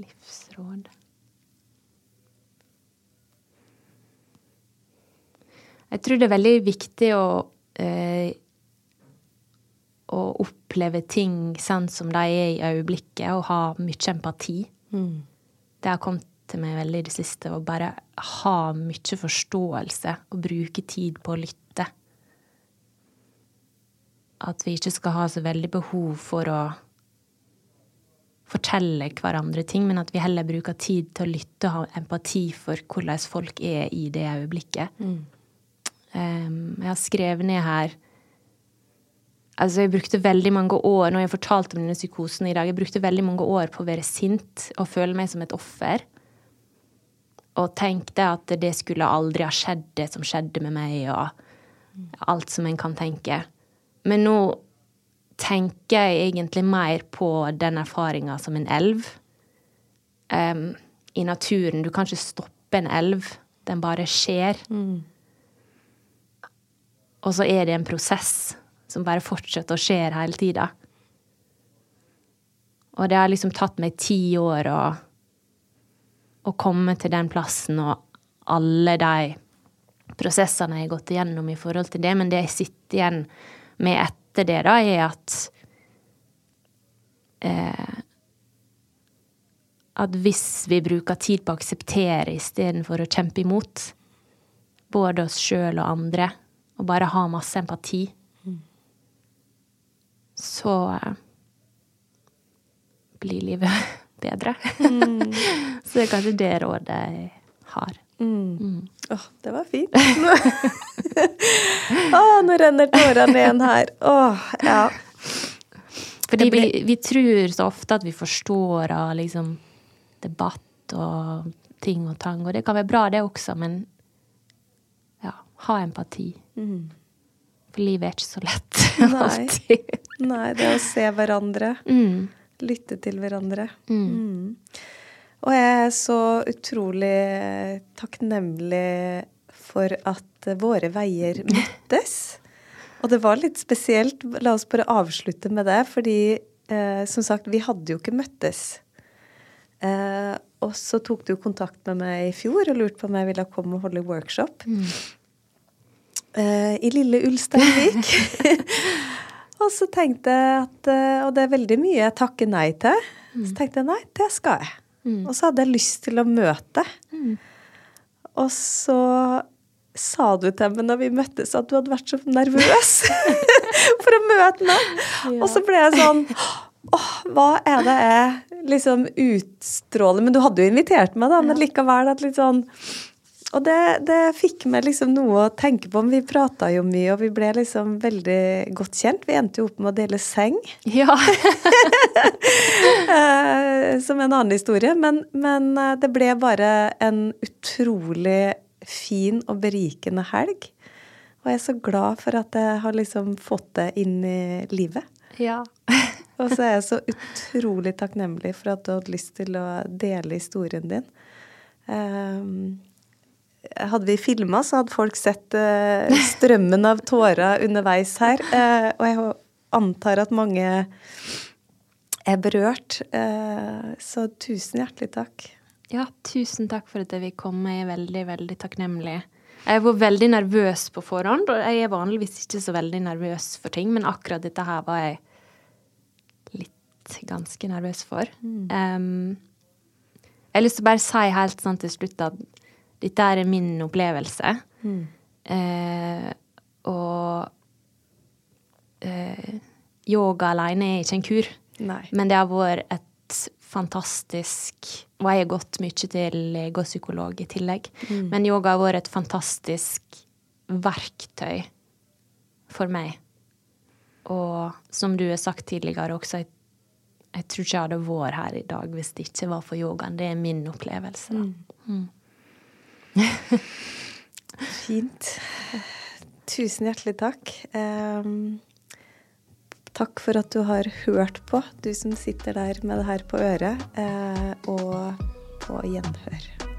livsråd Jeg tror det er veldig viktig å eh, å oppleve ting sånn som de er i øyeblikket, og ha mye empati. Det har kommet til meg veldig i det siste, å bare ha mye forståelse og bruke tid på å lytte. At vi ikke skal ha så veldig behov for å fortelle hverandre ting, men at vi heller bruker tid til å lytte og ha empati for hvordan folk er i det øyeblikket. Um, jeg har skrevet ned her Altså, jeg brukte veldig mange år Når jeg fortalte om denne psykosen i dag, jeg brukte veldig mange år på å være sint og føle meg som et offer. Og tenkte at det skulle aldri ha skjedd, det som skjedde med meg, og alt som en kan tenke. Men nå tenker jeg egentlig mer på den erfaringa som en elv. Um, I naturen. Du kan ikke stoppe en elv. Den bare skjer. Og så er det en prosess som bare fortsetter å skje hele tida. Og det har liksom tatt meg ti år å, å komme til den plassen, og alle de prosessene jeg har gått igjennom i forhold til det, men det jeg sitter igjen med etter det, da, er at eh, At hvis vi bruker tid på å akseptere istedenfor å kjempe imot, både oss sjøl og andre, og bare ha masse empati, så eh, blir livet bedre. så det er kanskje det rådet jeg har. Åh, det var fint. Åh, nå renner tårene igjen her. Åh, ja. Fordi blir- vi, vi tror så ofte at vi forstår av liksom debatt og ting og tang, og det kan være bra, det også, men ja, ha empati. For livet er ikke så lett. Alltid. Nei, det å se hverandre. Mm. Lytte til hverandre. Mm. Og jeg er så utrolig takknemlig for at våre veier møttes. Og det var litt spesielt. La oss bare avslutte med det, fordi eh, som sagt, vi hadde jo ikke møttes. Eh, og så tok du kontakt med meg i fjor og lurte på om jeg ville komme og holde workshop. Eh, I lille Ulsteinvik. og så tenkte jeg at eh, Og det er veldig mye jeg takker nei til. Så tenkte jeg nei, det skal jeg. Og så hadde jeg lyst til å møte. Og så sa du til meg når vi møttes at du hadde vært så nervøs for å møte meg. Og så ble jeg sånn Åh, hva er det jeg liksom utstråler Men du hadde jo invitert meg, da, men likevel at litt sånn og det, det fikk meg liksom noe å tenke på. Vi prata jo mye, og vi ble liksom veldig godt kjent. Vi endte jo opp med å dele seng, Ja. eh, som en annen historie. Men, men eh, det ble bare en utrolig fin og berikende helg. Og jeg er så glad for at jeg har liksom fått det inn i livet. ja. Og så er jeg så utrolig takknemlig for at du hadde lyst til å dele historien din. Um, hadde vi filma, så hadde folk sett eh, strømmen av tårer underveis her. Eh, og jeg antar at mange er berørt. Eh, så tusen hjertelig takk. Ja, tusen takk for at vi kom. Jeg er veldig, veldig takknemlig. Jeg var veldig nervøs på forhånd, og jeg er vanligvis ikke så veldig nervøs for ting, men akkurat dette her var jeg litt ganske nervøs for. Um, jeg har lyst til å bare si helt sånn til slutt at dette er min opplevelse. Eh, og eh, yoga alene er ikke en kur. Nei. Men det har vært et fantastisk Og jeg har gått mye til lege og psykolog i tillegg. Men yoga har vært et fantastisk verktøy for meg. Og som du har sagt tidligere også, jeg, jeg tror ikke jeg hadde vært her i dag hvis det ikke var for yogaen. Det er min opplevelse. Da. Fint. Tusen hjertelig takk. Um, takk for at du har hørt på, du som sitter der med det her på øret. Uh, og på gjenhør.